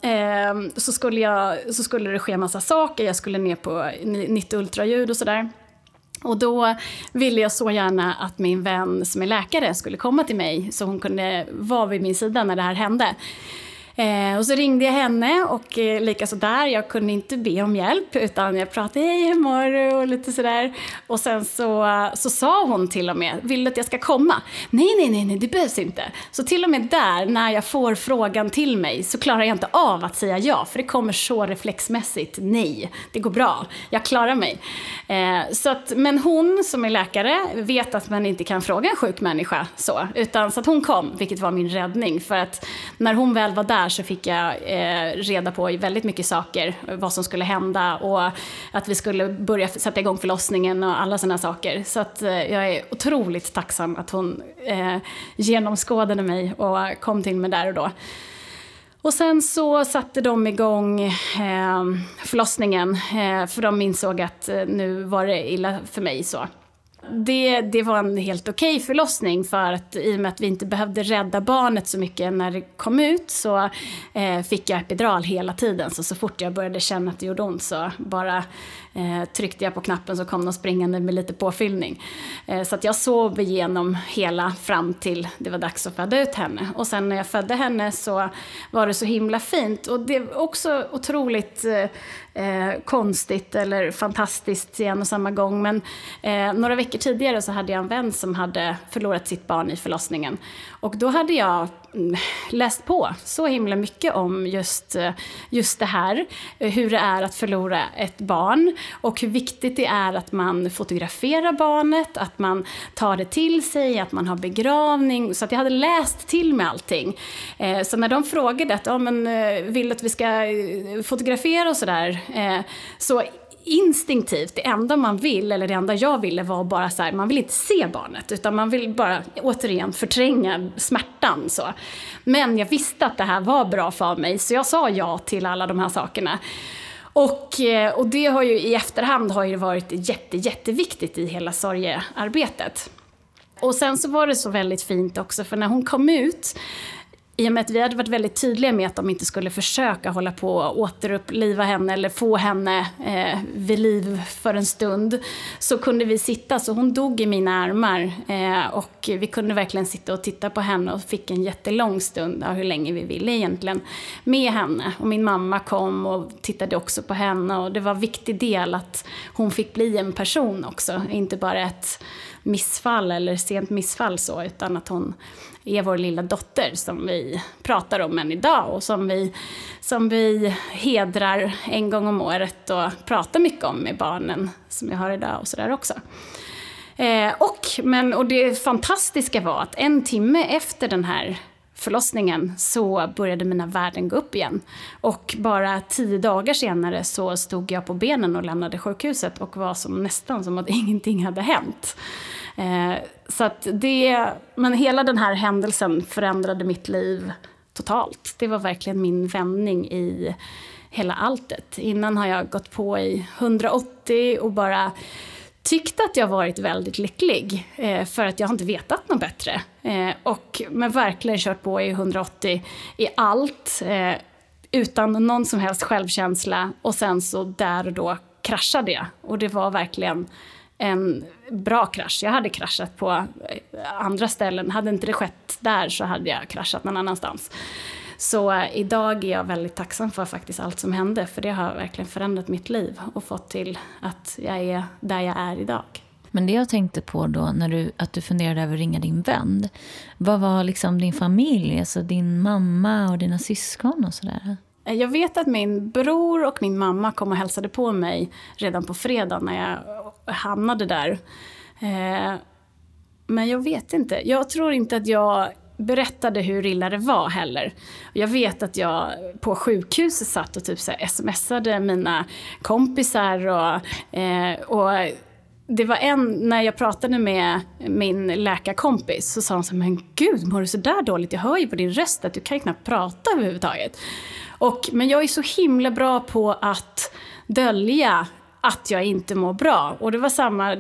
eh, så, skulle jag, så skulle det ske massa saker. Jag skulle ner på nytt ultraljud och sådär. Och då ville jag så gärna att min vän som är läkare skulle komma till mig så hon kunde vara vid min sida när det här hände. Eh, och så ringde jag henne och eh, likaså där, jag kunde inte be om hjälp utan jag pratade hej hur mår du och lite sådär. Och sen så, så sa hon till och med, vill du att jag ska komma? Nej, nej, nej, nej, det behövs inte. Så till och med där, när jag får frågan till mig så klarar jag inte av att säga ja, för det kommer så reflexmässigt, nej, det går bra, jag klarar mig. Eh, så att, men hon som är läkare vet att man inte kan fråga en sjuk människa så, utan så att hon kom, vilket var min räddning, för att när hon väl var där där så fick jag eh, reda på väldigt mycket saker, vad som skulle hända och att vi skulle börja sätta igång förlossningen och alla sådana saker. Så att, eh, jag är otroligt tacksam att hon eh, genomskådade mig och kom till mig där och då. Och sen så satte de igång eh, förlossningen, eh, för de insåg att eh, nu var det illa för mig. så. Det, det var en helt okej okay förlossning för att i och med att vi inte behövde rädda barnet så mycket när det kom ut så eh, fick jag epidural hela tiden. Så, så fort jag började känna att det gjorde ont så bara eh, tryckte jag på knappen så kom de springande med lite påfyllning. Eh, så att jag sov igenom hela fram till det var dags att föda ut henne. Och sen när jag födde henne så var det så himla fint. Och det är också otroligt eh, konstigt eller fantastiskt i en och samma gång. Men eh, några veckor tidigare så hade jag en vän som hade förlorat sitt barn i förlossningen. Och då hade jag Eh, läst på så himla mycket om just, eh, just det här. Eh, hur det är att förlora ett barn och hur viktigt det är att man fotograferar barnet, att man tar det till sig, att man har begravning. Så att jag hade läst till med allting. Så när de frågade att, ja, men, vill att vi ska fotografera och sådär, så instinktivt, det enda man vill, eller det enda jag ville var bara så här, man vill inte se barnet utan man vill bara återigen förtränga smärtan. Så. Men jag visste att det här var bra för mig så jag sa ja till alla de här sakerna. Och, eh, och det har ju i efterhand har ju varit jätte, jätteviktigt i hela sorgearbetet. Och sen så var det så väldigt fint också för när hon kom ut i och med att vi hade varit väldigt tydliga med att de inte skulle försöka hålla på och återuppliva henne eller få henne eh, vid liv för en stund så kunde vi sitta, så hon dog i mina armar eh, och vi kunde verkligen sitta och titta på henne och fick en jättelång stund, ja, hur länge vi ville egentligen, med henne. Och min mamma kom och tittade också på henne och det var en viktig del att hon fick bli en person också, inte bara ett missfall eller sent missfall så, utan att hon är vår lilla dotter som vi pratar om än idag och som vi, som vi hedrar en gång om året och pratar mycket om med barnen som jag har idag och sådär också. Eh, och, men, och det fantastiska var att en timme efter den här förlossningen så började mina värden gå upp igen. Och bara tio dagar senare så stod jag på benen och lämnade sjukhuset och var som, nästan som att ingenting hade hänt. Eh, så att det, men hela den här händelsen förändrade mitt liv totalt. Det var verkligen min vändning i hela alltet. Innan har jag gått på i 180 och bara tyckt att jag varit väldigt lycklig eh, för att jag har inte vetat något bättre. Eh, och, men verkligen kört på i 180 i allt eh, utan någon som helst självkänsla och sen så där och då kraschade jag. Och det var verkligen en bra krasch. Jag hade kraschat på eh, andra ställen. Hade inte det skett där så hade jag kraschat någon annanstans. Så eh, idag är jag väldigt tacksam för faktiskt allt som hände för det har verkligen förändrat mitt liv och fått till att jag är där jag är idag. Men det jag tänkte på då, när du, att du funderade över att ringa din vän. Vad var liksom din familj, alltså din mamma och dina syskon och sådär? Eh, jag vet att min bror och min mamma kom och hälsade på mig redan på fredag när jag hamnade där. Eh, men jag vet inte. Jag tror inte att jag berättade hur illa det var heller. Jag vet att jag på sjukhuset satt och typ så smsade mina kompisar och, eh, och det var en, när jag pratade med min läkarkompis så sa hon så men gud mår du så där dåligt? Jag hör ju på din röst att du kan ju knappt prata överhuvudtaget. Och, men jag är så himla bra på att dölja att jag inte mår bra. Och det var samma,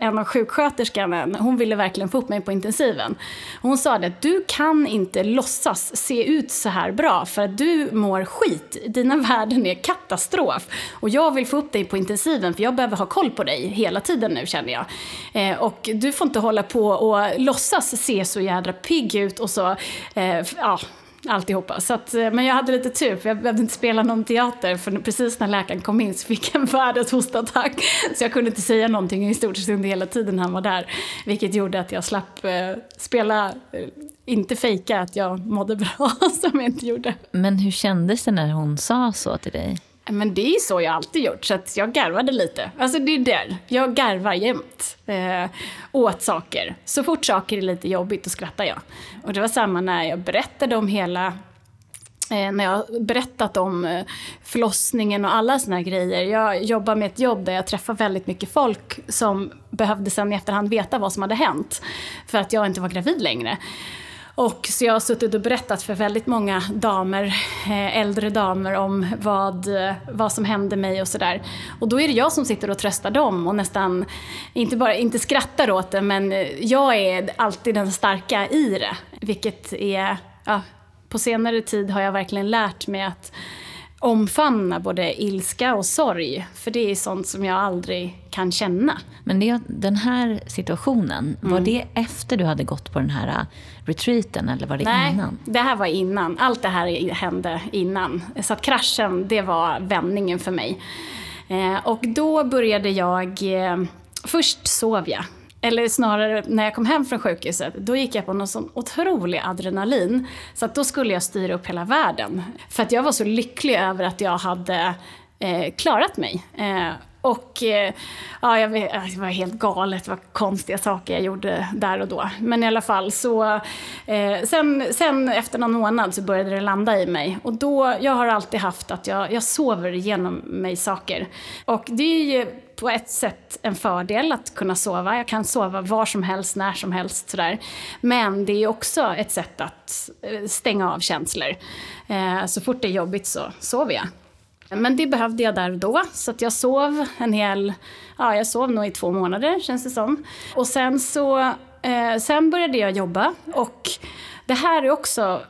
en av sjuksköterskorna, hon ville verkligen få upp mig på intensiven. Hon sa det att du kan inte låtsas se ut så här bra för att du mår skit. Dina värden är katastrof. Och jag vill få upp dig på intensiven för jag behöver ha koll på dig hela tiden nu känner jag. Eh, och du får inte hålla på och låtsas se så jädra pigg ut och så, eh, ja alltihopa. Så att, eh, men jag hade lite tur för jag behövde inte spela någon teater för precis när läkaren kom in så fick jag en världens hostattack. Så jag kunde inte säga någonting i stort sett under hela tiden han var där. Vilket gjorde att jag slapp eh, spela, eh, inte fejka att jag mådde bra som jag inte gjorde. Men hur kändes det när hon sa så till dig? Men det är så jag alltid gjort, så att jag garvade lite. Alltså det är där, jag garvar jämt eh, åt saker. Så fort saker är lite jobbigt, då skrattar jag. Och det var samma när jag berättade om hela eh, när jag berättat om eh, förlossningen och alla såna här grejer. Jag jobbar med ett jobb där jag träffar väldigt mycket folk som behövde sen i efterhand veta vad som hade hänt. För att jag inte var gravid längre. Och så jag har suttit och berättat för väldigt många damer, eh, äldre damer om vad, vad som hände mig och sådär. Och då är det jag som sitter och tröstar dem och nästan, inte bara, inte skrattar åt det, men jag är alltid den starka i det. Vilket är, ja, på senare tid har jag verkligen lärt mig att omfamna både ilska och sorg. För det är sånt som jag aldrig kan känna. Men det, den här situationen, mm. var det efter du hade gått på den här retreaten eller var det Nej, innan? det här var innan. Allt det här hände innan. Så att kraschen, det var vändningen för mig. Eh, och då började jag... Eh, först sov jag eller snarare när jag kom hem från sjukhuset, då gick jag på någon sån otrolig adrenalin. Så att då skulle jag styra upp hela världen. För att jag var så lycklig över att jag hade eh, klarat mig. Och eh, ja, jag vet, alltså, det var helt galet vad konstiga saker jag gjorde där och då. Men i alla fall så, eh, sen, sen efter någon månad så började det landa i mig. Och då, jag har alltid haft att jag, jag sover igenom mig saker. Och det är ju på ett sätt en fördel att kunna sova. Jag kan sova var som helst, när som helst sådär. Men det är också ett sätt att eh, stänga av känslor. Eh, så fort det är jobbigt så sover jag. Men det behövde jag där och då, så att jag sov en hel... Ja, jag sov nog i två månader, känns det som. Och sen så... Eh, sen började jag jobba och det här är också...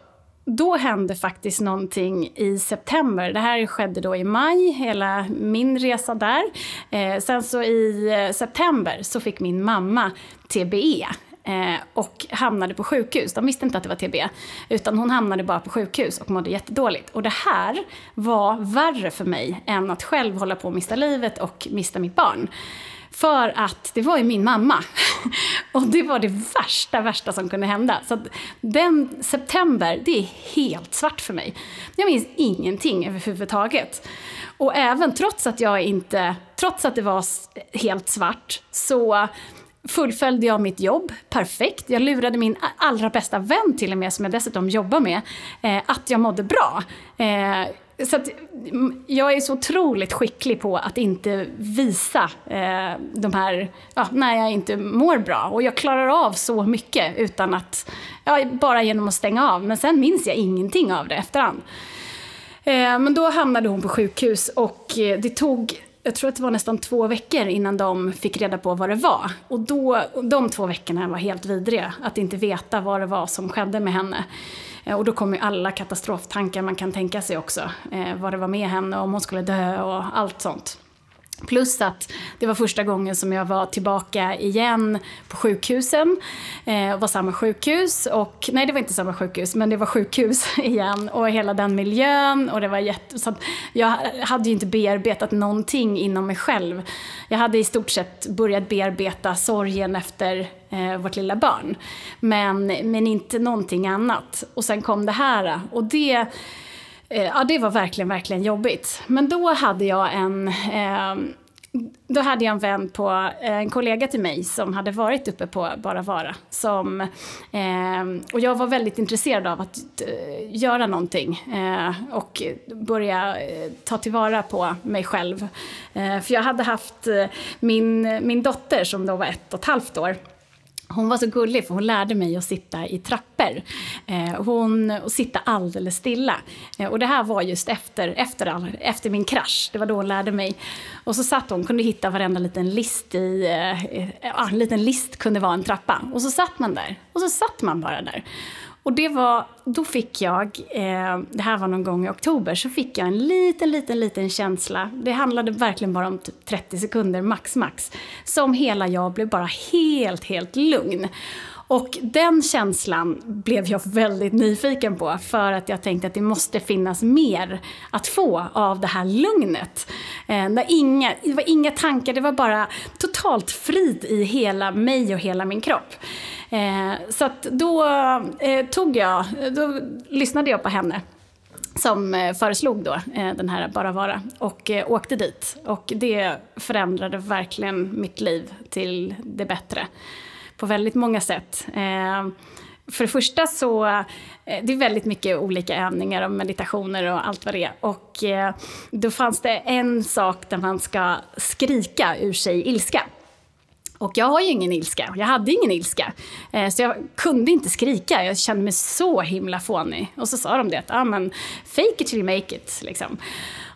Då hände faktiskt någonting i september. Det här skedde då i maj, hela min resa där. Eh, sen så i eh, september så fick min mamma TBE, Eh, och hamnade på sjukhus. De visste inte att det var TB, utan hon hamnade bara på sjukhus och mådde jättedåligt. Och det här var värre för mig än att själv hålla på att mista livet och mista mitt barn. För att det var ju min mamma. och det var det värsta, värsta som kunde hända. Så den september, det är helt svart för mig. Jag minns ingenting överhuvudtaget. Och även trots att jag inte, trots att det var helt svart, så fullföljde jag mitt jobb perfekt. Jag lurade min allra bästa vän till och med, som jag dessutom jobbar med, eh, att jag mådde bra. Eh, så att, mm, jag är så otroligt skicklig på att inte visa eh, de här, ja, när jag inte mår bra. Och jag klarar av så mycket utan att, ja, bara genom att stänga av. Men sen minns jag ingenting av det efterhand. Eh, men då hamnade hon på sjukhus och eh, det tog jag tror att det var nästan två veckor innan de fick reda på vad det var. Och då, de två veckorna var helt vidriga, att inte veta vad det var som skedde med henne. Eh, och då kom ju alla katastroftankar man kan tänka sig också. Eh, vad det var med henne, om hon skulle dö och allt sånt. Plus att det var första gången som jag var tillbaka igen på sjukhusen. Eh, var samma sjukhus och, nej det var inte samma sjukhus, men det var sjukhus igen och hela den miljön och det var jätte, så jag hade ju inte bearbetat någonting inom mig själv. Jag hade i stort sett börjat bearbeta sorgen efter eh, vårt lilla barn. Men, men inte någonting annat. Och sen kom det här och det Eh, ja, det var verkligen, verkligen jobbigt. Men då hade jag en... Eh, då hade jag en vän på, eh, en kollega till mig som hade varit uppe på Bara Vara. Som, eh, och jag var väldigt intresserad av att eh, göra någonting eh, och börja eh, ta tillvara på mig själv. Eh, för jag hade haft eh, min, min dotter som då var ett och ett halvt år hon var så gullig för hon lärde mig att sitta i trappor. Eh, hon, och sitta alldeles stilla. Eh, och det här var just efter, efter, all, efter min krasch. Det var då hon lärde mig. Och så satt hon, kunde hitta varenda liten list i... Eh, ja, en liten list kunde vara en trappa. Och så satt man där. Och så satt man bara där. Och det var, då fick jag, eh, det här var någon gång i oktober, så fick jag en liten, liten, liten känsla. Det handlade verkligen bara om typ 30 sekunder, max, max. Som hela jag blev bara helt, helt lugn. Och den känslan blev jag väldigt nyfiken på för att jag tänkte att det måste finnas mer att få av det här lugnet. Eh, inga, det var inga tankar, det var bara totalt frid i hela mig och hela min kropp. Eh, så att då eh, tog jag, då lyssnade jag på henne som eh, föreslog då eh, den här Bara Vara och eh, åkte dit. Och det förändrade verkligen mitt liv till det bättre på väldigt många sätt. Eh, för det första så, eh, det är väldigt mycket olika övningar och meditationer och allt vad det är. Och eh, då fanns det en sak där man ska skrika ur sig ilska. Och jag har ju ingen ilska, jag hade ingen ilska. Eh, så jag kunde inte skrika, jag kände mig så himla fånig. Och så sa de det att, ja ah, men fake it till you make it, liksom.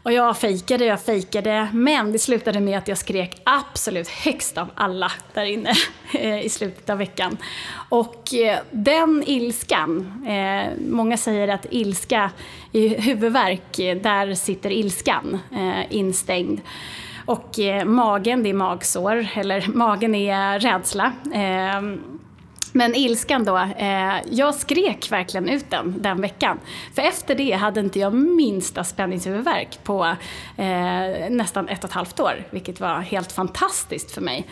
Och jag fejkade, jag fejkade, men det slutade med att jag skrek absolut högst av alla där inne eh, i slutet av veckan. Och eh, den ilskan, eh, många säger att ilska i huvudvärk, eh, där sitter ilskan eh, instängd. Och eh, magen, det är magsår, eller magen är rädsla. Eh, men ilskan då, eh, jag skrek verkligen ut den den veckan. För efter det hade inte jag minsta spänningshuvudvärk på eh, nästan ett och ett halvt år, vilket var helt fantastiskt för mig.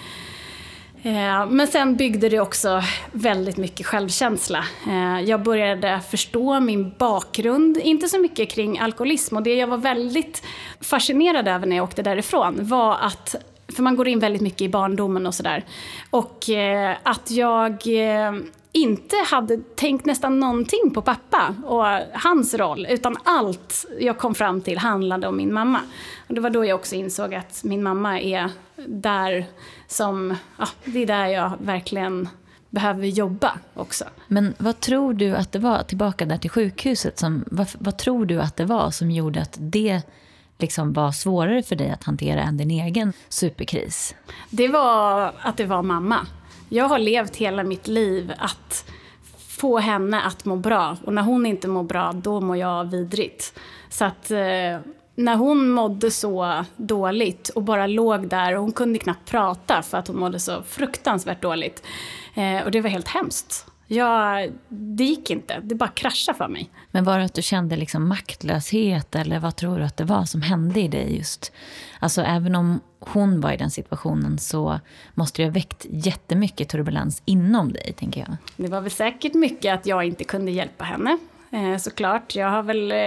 Eh, men sen byggde det också väldigt mycket självkänsla. Eh, jag började förstå min bakgrund, inte så mycket kring alkoholism. Och det jag var väldigt fascinerad över när jag åkte därifrån var att för man går in väldigt mycket i barndomen och sådär. Och eh, att jag inte hade tänkt nästan någonting på pappa och hans roll, utan allt jag kom fram till handlade om min mamma. Och det var då jag också insåg att min mamma är där som, ja, det är där jag verkligen behöver jobba också. Men vad tror du att det var, tillbaka där till sjukhuset, som, vad, vad tror du att det var som gjorde att det liksom var svårare för dig att hantera än din egen superkris? Det var att det var mamma. Jag har levt hela mitt liv att få henne att må bra. Och när hon inte mår bra, då mår jag vidrigt. Så att eh, när hon mådde så dåligt och bara låg där och hon kunde knappt prata för att hon mådde så fruktansvärt dåligt. Eh, och det var helt hemskt. Jag, det gick inte, det bara kraschade för mig. Men var det att du kände liksom maktlöshet eller vad tror du att det var som hände i dig just? Alltså även om hon var i den situationen så måste det ha väckt jättemycket turbulens inom dig, tänker jag. Det var väl säkert mycket att jag inte kunde hjälpa henne, eh, såklart. Jag har väl eh,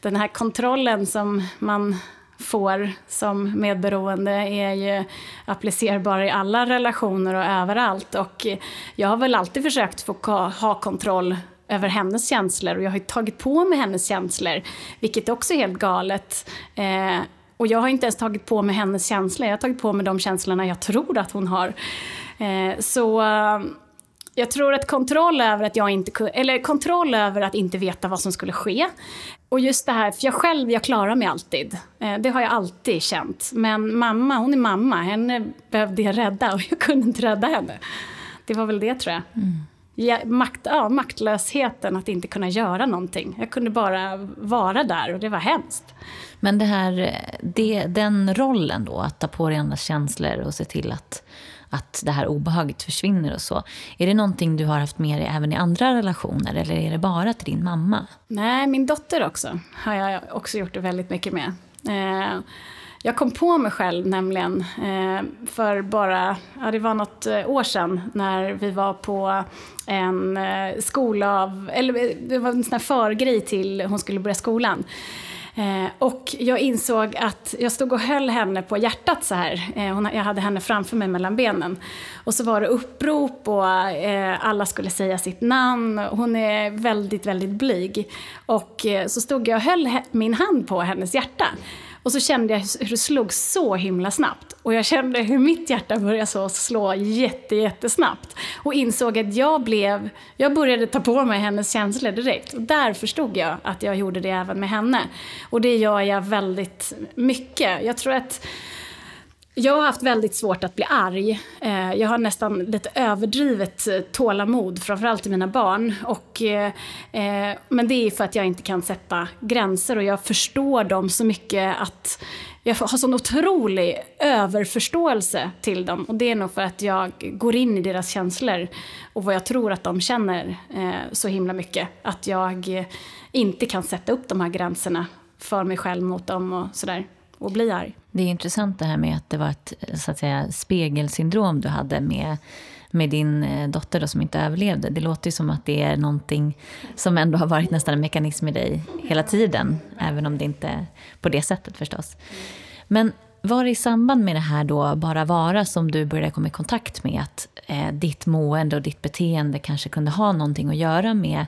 den här kontrollen som man får som medberoende är ju applicerbar i alla relationer och överallt. Och jag har väl alltid försökt få ha kontroll över hennes känslor och jag har tagit på mig hennes känslor, vilket också är helt galet. Eh, och jag har inte ens tagit på mig hennes känslor, jag har tagit på mig de känslorna jag tror att hon har. Eh, så eh, jag tror att kontroll över att jag inte eller kontroll över att inte veta vad som skulle ske. Och just det här, för jag själv, jag klarar mig alltid. Eh, det har jag alltid känt. Men mamma, hon är mamma, henne behövde jag rädda och jag kunde inte rädda henne. Det var väl det tror jag. Mm. Ja, makt, ja, maktlösheten att inte kunna göra någonting. Jag kunde bara vara där och det var hemskt. Men det här, det, den rollen då, att ta på dig andras känslor och se till att att det här obehaget försvinner och så. Är det någonting du har haft med dig även i andra relationer eller är det bara till din mamma? Nej, min dotter också har jag också gjort det väldigt mycket med. Eh, jag kom på mig själv nämligen eh, för bara, ja det var något eh, år sedan när vi var på en eh, skola av, eller eh, det var en sån här förgrej till hon skulle börja skolan. Eh, och jag insåg att jag stod och höll henne på hjärtat så här. Eh, hon, jag hade henne framför mig mellan benen. Och så var det upprop och eh, alla skulle säga sitt namn. Hon är väldigt, väldigt blyg. Och eh, så stod jag och höll min hand på hennes hjärta. Och så kände jag hur det slog så himla snabbt. Och jag kände hur mitt hjärta började så slå jätte, jättesnabbt. Och insåg att jag blev, jag började ta på mig hennes känslor direkt. Och där förstod jag att jag gjorde det även med henne. Och det gör jag väldigt mycket. Jag tror att jag har haft väldigt svårt att bli arg. Eh, jag har nästan lite överdrivet eh, tålamod, framförallt i mina barn. Och, eh, eh, men det är för att jag inte kan sätta gränser och jag förstår dem så mycket att jag har sån otrolig överförståelse till dem. Och det är nog för att jag går in i deras känslor och vad jag tror att de känner så himla mycket. Att jag inte kan sätta upp de här gränserna för mig själv mot dem och sådär och bli arg. Det är intressant det här med att det var ett så att säga, spegelsyndrom du hade med, med din eh, dotter då, som inte överlevde. Det låter ju som att det är någonting som ändå har varit nästan en mekanism i dig hela tiden, även om det inte är på det sättet förstås. Men var det i samband med det här då, bara vara, som du började komma i kontakt med att eh, ditt mående och ditt beteende kanske kunde ha någonting att göra med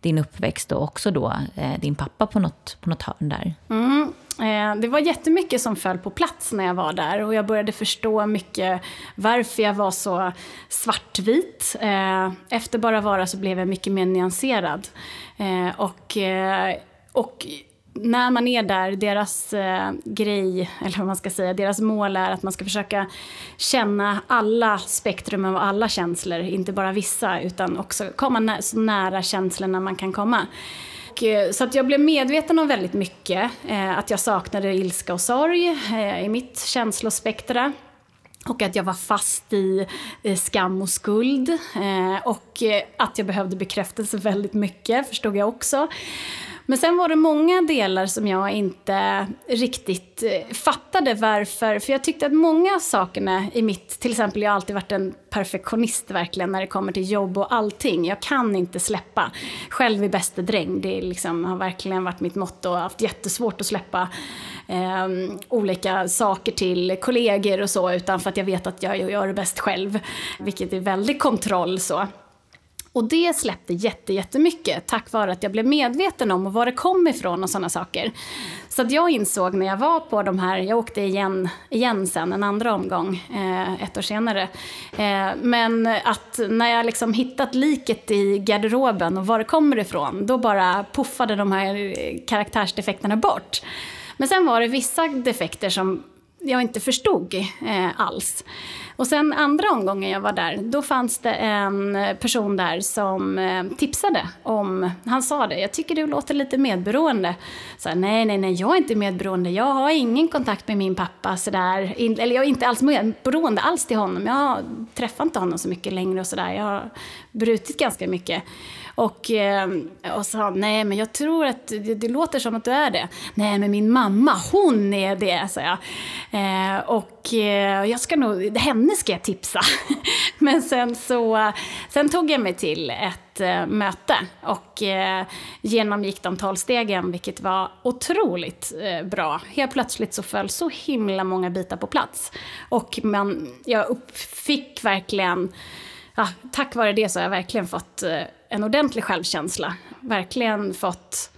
din uppväxt och också då eh, din pappa på något, på något hörn där? Mm. Eh, det var jättemycket som föll på plats när jag var där och jag började förstå mycket varför jag var så svartvit. Eh, efter Bara vara så blev jag mycket mer nyanserad. Eh, och, och när man är där, deras eh, grej, eller vad man ska säga, deras mål är att man ska försöka känna alla spektrum av alla känslor, inte bara vissa, utan också komma nä så nära känslorna man kan komma. Eh, så att jag blev medveten om väldigt mycket. Eh, att jag saknade ilska och sorg eh, i mitt känslospektra. Och att jag var fast i skam och skuld. Eh, och eh, att jag behövde bekräftelse väldigt mycket, förstod jag också. Men sen var det många delar som jag inte riktigt eh, fattade varför. För jag tyckte att många av sakerna i mitt, till exempel jag har alltid varit en perfektionist verkligen när det kommer till jobb och allting. Jag kan inte släppa. Själv är bäste dräng, det liksom, har verkligen varit mitt motto. Jag har haft jättesvårt att släppa eh, olika saker till kollegor och så, utan för att jag vet att jag gör det bäst själv. Vilket är väldigt kontroll så. Och det släppte jätte, jättemycket tack vare att jag blev medveten om var det kom ifrån och sådana saker. Så att jag insåg när jag var på de här, jag åkte igen, igen sen en andra omgång eh, ett år senare. Eh, men att när jag liksom hittat liket i garderoben och var det kommer ifrån, då bara puffade de här eh, karaktärsdefekterna bort. Men sen var det vissa defekter som jag inte förstod eh, alls. Och sen andra omgången jag var där, då fanns det en person där som eh, tipsade om, han sa det, jag tycker du låter lite medberoende. Så nej, nej, nej, jag är inte medberoende, jag har ingen kontakt med min pappa sådär, eller jag är inte alls medberoende alls till honom, jag träffar inte honom så mycket längre och sådär, jag har brutit ganska mycket. Och, ehm, och sa, nej men jag tror att det, det, låter som att du är det. Nej men min mamma, hon är det, sa jag. Eh, och eh, jag ska nog, henne ska jag tipsa. men sen så, sen tog jag mig till ett eh, möte och eh, genomgick de tolv stegen, vilket var otroligt eh, bra. Helt plötsligt så föll så himla många bitar på plats. Och man, jag fick verkligen ja, tack vare det så har jag verkligen fått eh, en ordentlig självkänsla. Verkligen fått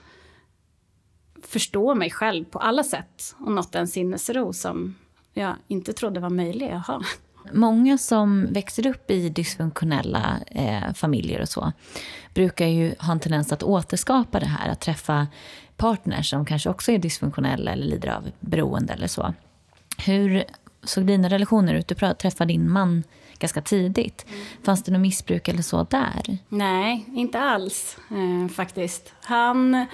förstå mig själv på alla sätt och nått en sinnesro som jag inte trodde var möjlig att ha. Många som växer upp i dysfunktionella eh, familjer och så brukar ju ha en tendens att återskapa det här, att träffa partners som kanske också är dysfunktionella eller lider av beroende eller så. Hur såg dina relationer ut? Du träffade din man ganska tidigt. Mm. Fanns det något missbruk eller så där? Nej, inte alls eh, faktiskt. Han...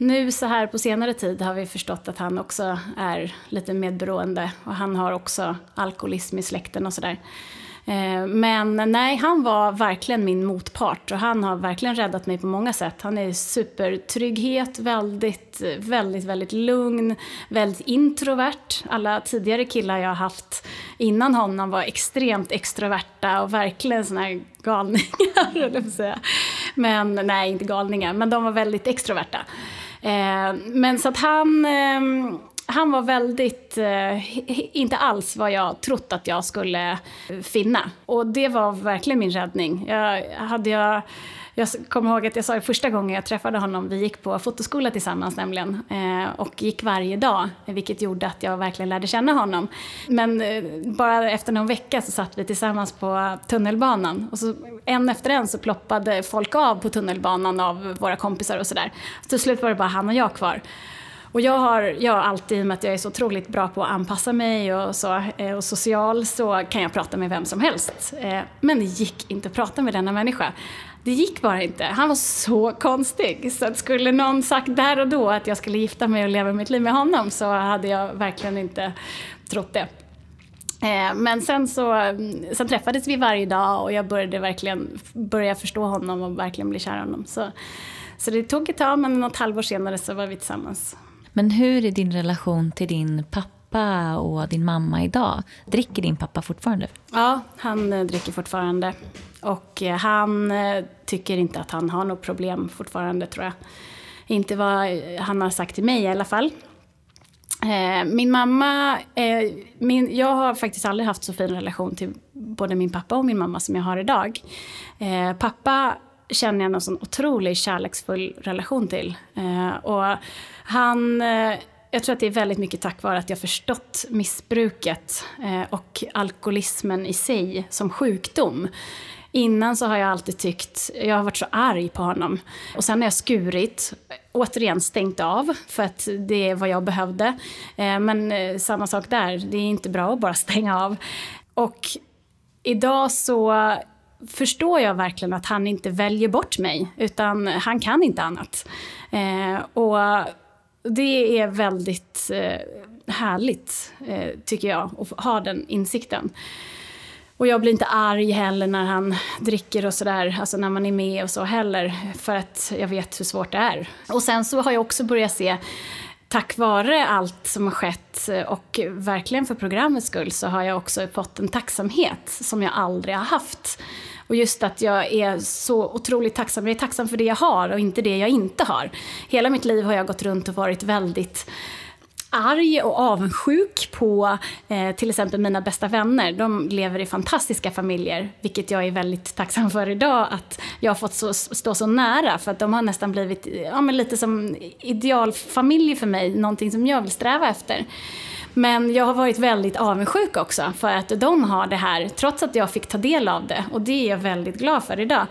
Nu så här på senare tid har vi förstått att han också är lite medberoende och han har också alkoholism i släkten och sådär. Eh, Eh, men nej, han var verkligen min motpart och han har verkligen räddat mig på många sätt. Han är supertrygghet, väldigt, väldigt, väldigt lugn, väldigt introvert. Alla tidigare killar jag har haft innan honom var extremt extroverta och verkligen såna här galningar, eller säga. Men nej, inte galningar, men de var väldigt extroverta. Eh, men så att han, ehm, han var väldigt, eh, inte alls vad jag trott att jag skulle finna. Och det var verkligen min räddning. Jag, hade jag jag kommer ihåg att jag sa det första gången jag träffade honom, vi gick på fotoskola tillsammans nämligen, eh, och gick varje dag, vilket gjorde att jag verkligen lärde känna honom. Men eh, bara efter någon vecka så satt vi tillsammans på tunnelbanan och så en efter en så ploppade folk av på tunnelbanan av våra kompisar och sådär. Så till slut var det bara han och jag kvar. Och jag har, jag har alltid, i och med att jag är så otroligt bra på att anpassa mig och, så, eh, och social, så kan jag prata med vem som helst. Eh, men det gick inte att prata med denna människa. Det gick bara inte. Han var så konstig. Så att skulle någon sagt där och då att jag skulle gifta mig och leva mitt liv med honom så hade jag verkligen inte trott det. Eh, men sen så mm, sen träffades vi varje dag och jag började verkligen börja förstå honom och verkligen bli kär i honom. Så, så det tog ett tag men något halvår senare så var vi tillsammans. Men hur är din relation till din pappa och din mamma idag? Dricker din pappa fortfarande? Ja, han eh, dricker fortfarande. Och eh, han eh, tycker inte att han har något problem fortfarande tror jag. Inte vad han har sagt till mig i alla fall. Min mamma, min, jag har faktiskt aldrig haft så fin relation till både min pappa och min mamma som jag har idag. Pappa känner jag en sån otroligt kärleksfull relation till. Och han eh, jag tror att det är väldigt mycket tack vare att jag förstått missbruket eh, och alkoholismen i sig som sjukdom. Innan så har jag alltid tyckt, jag har varit så arg på honom. Och sen har jag skurit, återigen stängt av för att det är vad jag behövde. Eh, men samma sak där, det är inte bra att bara stänga av. Och idag så förstår jag verkligen att han inte väljer bort mig, utan han kan inte annat. Och det är väldigt eh, härligt, eh, tycker jag, att ha den insikten. Och jag blir inte arg heller när han dricker och sådär, alltså när man är med och så heller, för att jag vet hur svårt det är. Och sen så har jag också börjat se tack vare allt som har skett eh, och verkligen för programmets skull så har jag också fått en tacksamhet som jag aldrig har haft. Och just att jag är så otroligt tacksam. Jag är tacksam för det jag har och inte det jag inte har. Hela mitt liv har jag gått runt och varit väldigt arg och avundsjuk på eh, till exempel mina bästa vänner. De lever i fantastiska familjer, vilket jag är väldigt tacksam för idag att jag har fått så, stå så nära för att de har nästan blivit ja, men lite som idealfamilj för mig, någonting som jag vill sträva efter. Men jag har varit väldigt avundsjuk också för att de har det här, trots att jag fick ta del av det. Och det är jag väldigt glad för idag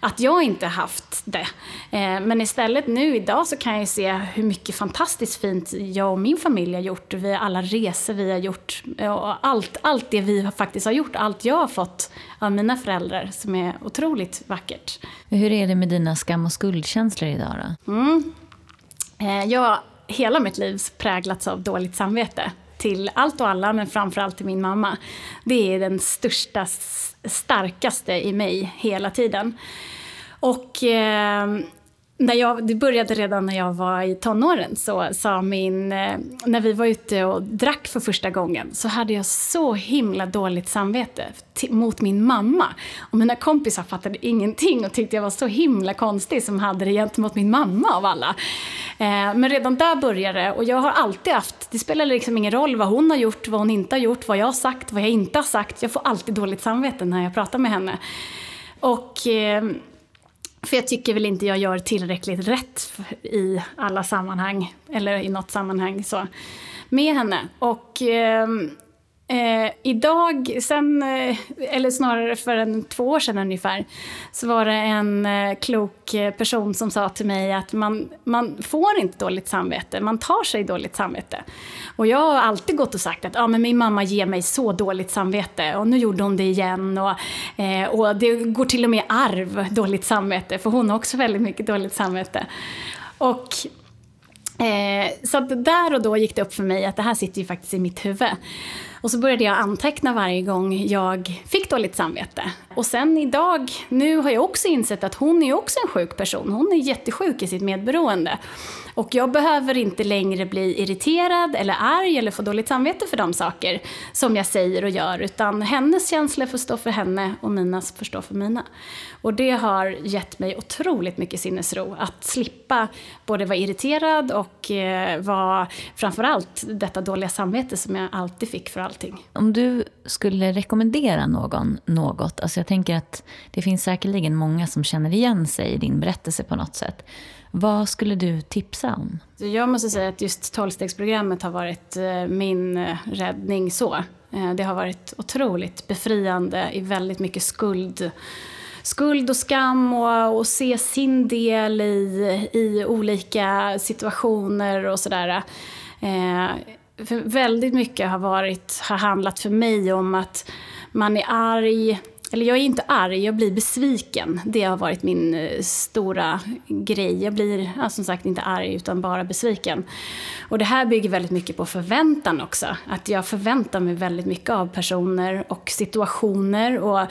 att jag inte haft det. Eh, men istället nu idag så kan jag se hur mycket fantastiskt fint jag och min familj har gjort. Vi, alla resor vi har gjort och allt, allt det vi faktiskt har gjort, allt jag har fått av mina föräldrar som är otroligt vackert. Hur är det med dina skam och skuldkänslor idag då? Mm. Eh, jag hela mitt liv präglats av dåligt samvete till allt och alla, men framförallt till min mamma. Det är den största, starkaste i mig hela tiden. Och eh, när jag, det började redan när jag var i tonåren. Så sa min, eh, när vi var ute och drack för första gången så hade jag så himla dåligt samvete mot min mamma. Och mina kompisar fattade ingenting och tyckte jag var så himla konstig som hade det gentemot min mamma av alla. Eh, men redan där började det och jag har alltid haft, det spelar liksom ingen roll vad hon har gjort, vad hon inte har gjort, vad jag har sagt, vad jag inte har sagt. Jag får alltid dåligt samvete när jag pratar med henne. Och eh, för jag tycker väl inte jag gör tillräckligt rätt i alla sammanhang, eller i något sammanhang så, med henne. Och eh, Eh, idag, sen, eh, eller snarare för en, två år sedan ungefär, så var det en eh, klok eh, person som sa till mig att man, man får inte dåligt samvete, man tar sig dåligt samvete. Och jag har alltid gått och sagt att ah, men min mamma ger mig så dåligt samvete och nu gjorde hon det igen. Och, eh, och det går till och med arv, dåligt samvete, för hon har också väldigt mycket dåligt samvete. Och Eh, så där och då gick det upp för mig att det här sitter ju faktiskt i mitt huvud. Och så började jag anteckna varje gång jag fick dåligt samvete. Och sen idag, nu har jag också insett att hon är också en sjuk person. Hon är jättesjuk i sitt medberoende. Och jag behöver inte längre bli irriterad eller arg eller få dåligt samvete för de saker som jag säger och gör. Utan hennes känslor får stå för henne och mina får stå för mina. Och det har gett mig otroligt mycket sinnesro att slippa både vara irriterad och eh, vara framförallt detta dåliga samvete som jag alltid fick för allting. Om du skulle rekommendera någon något, alltså jag tänker att det finns säkerligen många som känner igen sig i din berättelse på något sätt. Vad skulle du tipsa om? Jag måste säga att just tolvstegsprogrammet har varit eh, min eh, räddning så. Eh, det har varit otroligt befriande i väldigt mycket skuld skuld och skam och, och se sin del i, i olika situationer och sådär. Eh, väldigt mycket har, varit, har handlat för mig om att man är arg eller jag är inte arg, jag blir besviken. Det har varit min eh, stora grej. Jag blir ja, som sagt inte arg utan bara besviken. Och det här bygger väldigt mycket på förväntan också. Att jag förväntar mig väldigt mycket av personer och situationer och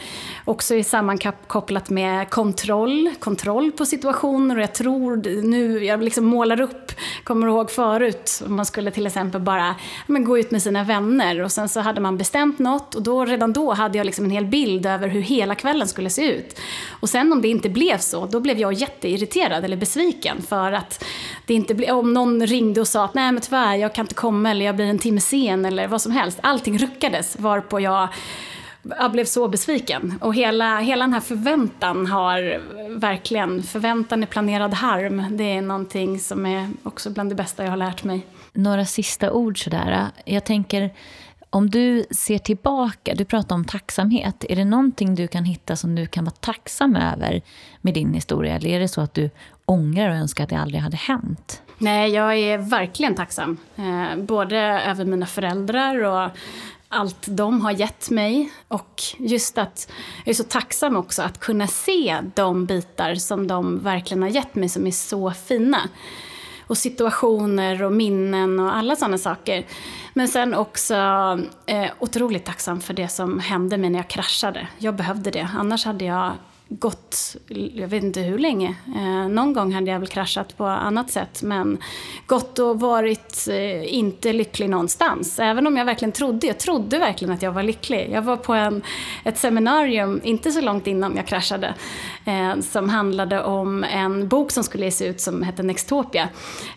också är sammankopplat med kontroll. Kontroll på situationer och jag tror nu, jag liksom målar upp, kommer ihåg förut, man skulle till exempel bara men, gå ut med sina vänner och sen så hade man bestämt något och då, redan då hade jag liksom en hel bild över över hur hela kvällen skulle se ut. Och sen om det inte blev så, då blev jag jätteirriterad eller besviken för att det inte blev, om någon ringde och sa att nej men tyvärr, jag kan inte komma eller jag blir en timme sen eller vad som helst. Allting ruckades varpå jag jag blev så besviken. Och hela, hela den här förväntan har verkligen, förväntan är planerad harm. Det är någonting som är också bland det bästa jag har lärt mig. Några sista ord sådär. Jag tänker, om du ser tillbaka, du pratar om tacksamhet. Är det någonting du kan hitta som du kan vara tacksam över med din historia? Eller är det så att du ångrar och önskar att det aldrig hade hänt? Nej, jag är verkligen tacksam. Eh, både över mina föräldrar och allt de har gett mig. Och just att jag är så tacksam också att kunna se de bitar som de verkligen har gett mig som är så fina och situationer och minnen och alla sådana saker. Men sen också eh, otroligt tacksam för det som hände mig när jag kraschade. Jag behövde det, annars hade jag gått, jag vet inte hur länge. Eh, någon gång hade jag väl kraschat på annat sätt men gått och varit eh, inte lycklig någonstans. Även om jag verkligen trodde, jag trodde verkligen att jag var lycklig. Jag var på en, ett seminarium, inte så långt innan jag kraschade, eh, som handlade om en bok som skulle ges ut som hette Nextopia.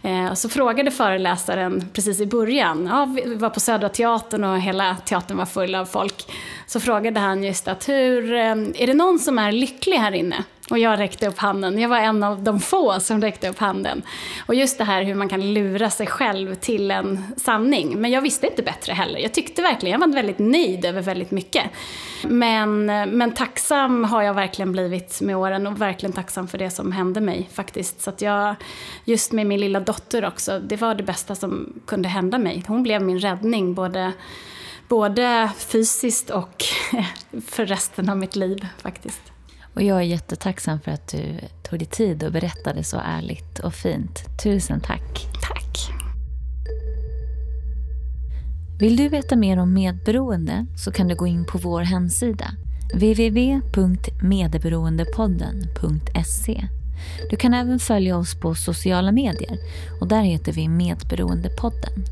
Eh, så frågade föreläsaren precis i början, ja, vi var på Södra Teatern och hela teatern var full av folk så frågade han just att hur, eh, är det någon som är lycklig lycklig här inne? Och jag räckte upp handen. Jag var en av de få som räckte upp handen. Och just det här hur man kan lura sig själv till en sanning. Men jag visste inte bättre heller. Jag tyckte verkligen, jag var väldigt nöjd över väldigt mycket. Men, men tacksam har jag verkligen blivit med åren och verkligen tacksam för det som hände mig faktiskt. Så att jag, just med min lilla dotter också, det var det bästa som kunde hända mig. Hon blev min räddning både både fysiskt och för resten av mitt liv faktiskt. Och jag är jättetacksam för att du tog dig tid och berättade så ärligt och fint. Tusen tack. Tack. Vill du veta mer om medberoende så kan du gå in på vår hemsida www.medberoendepodden.se Du kan även följa oss på sociala medier och där heter vi Medberoendepodden.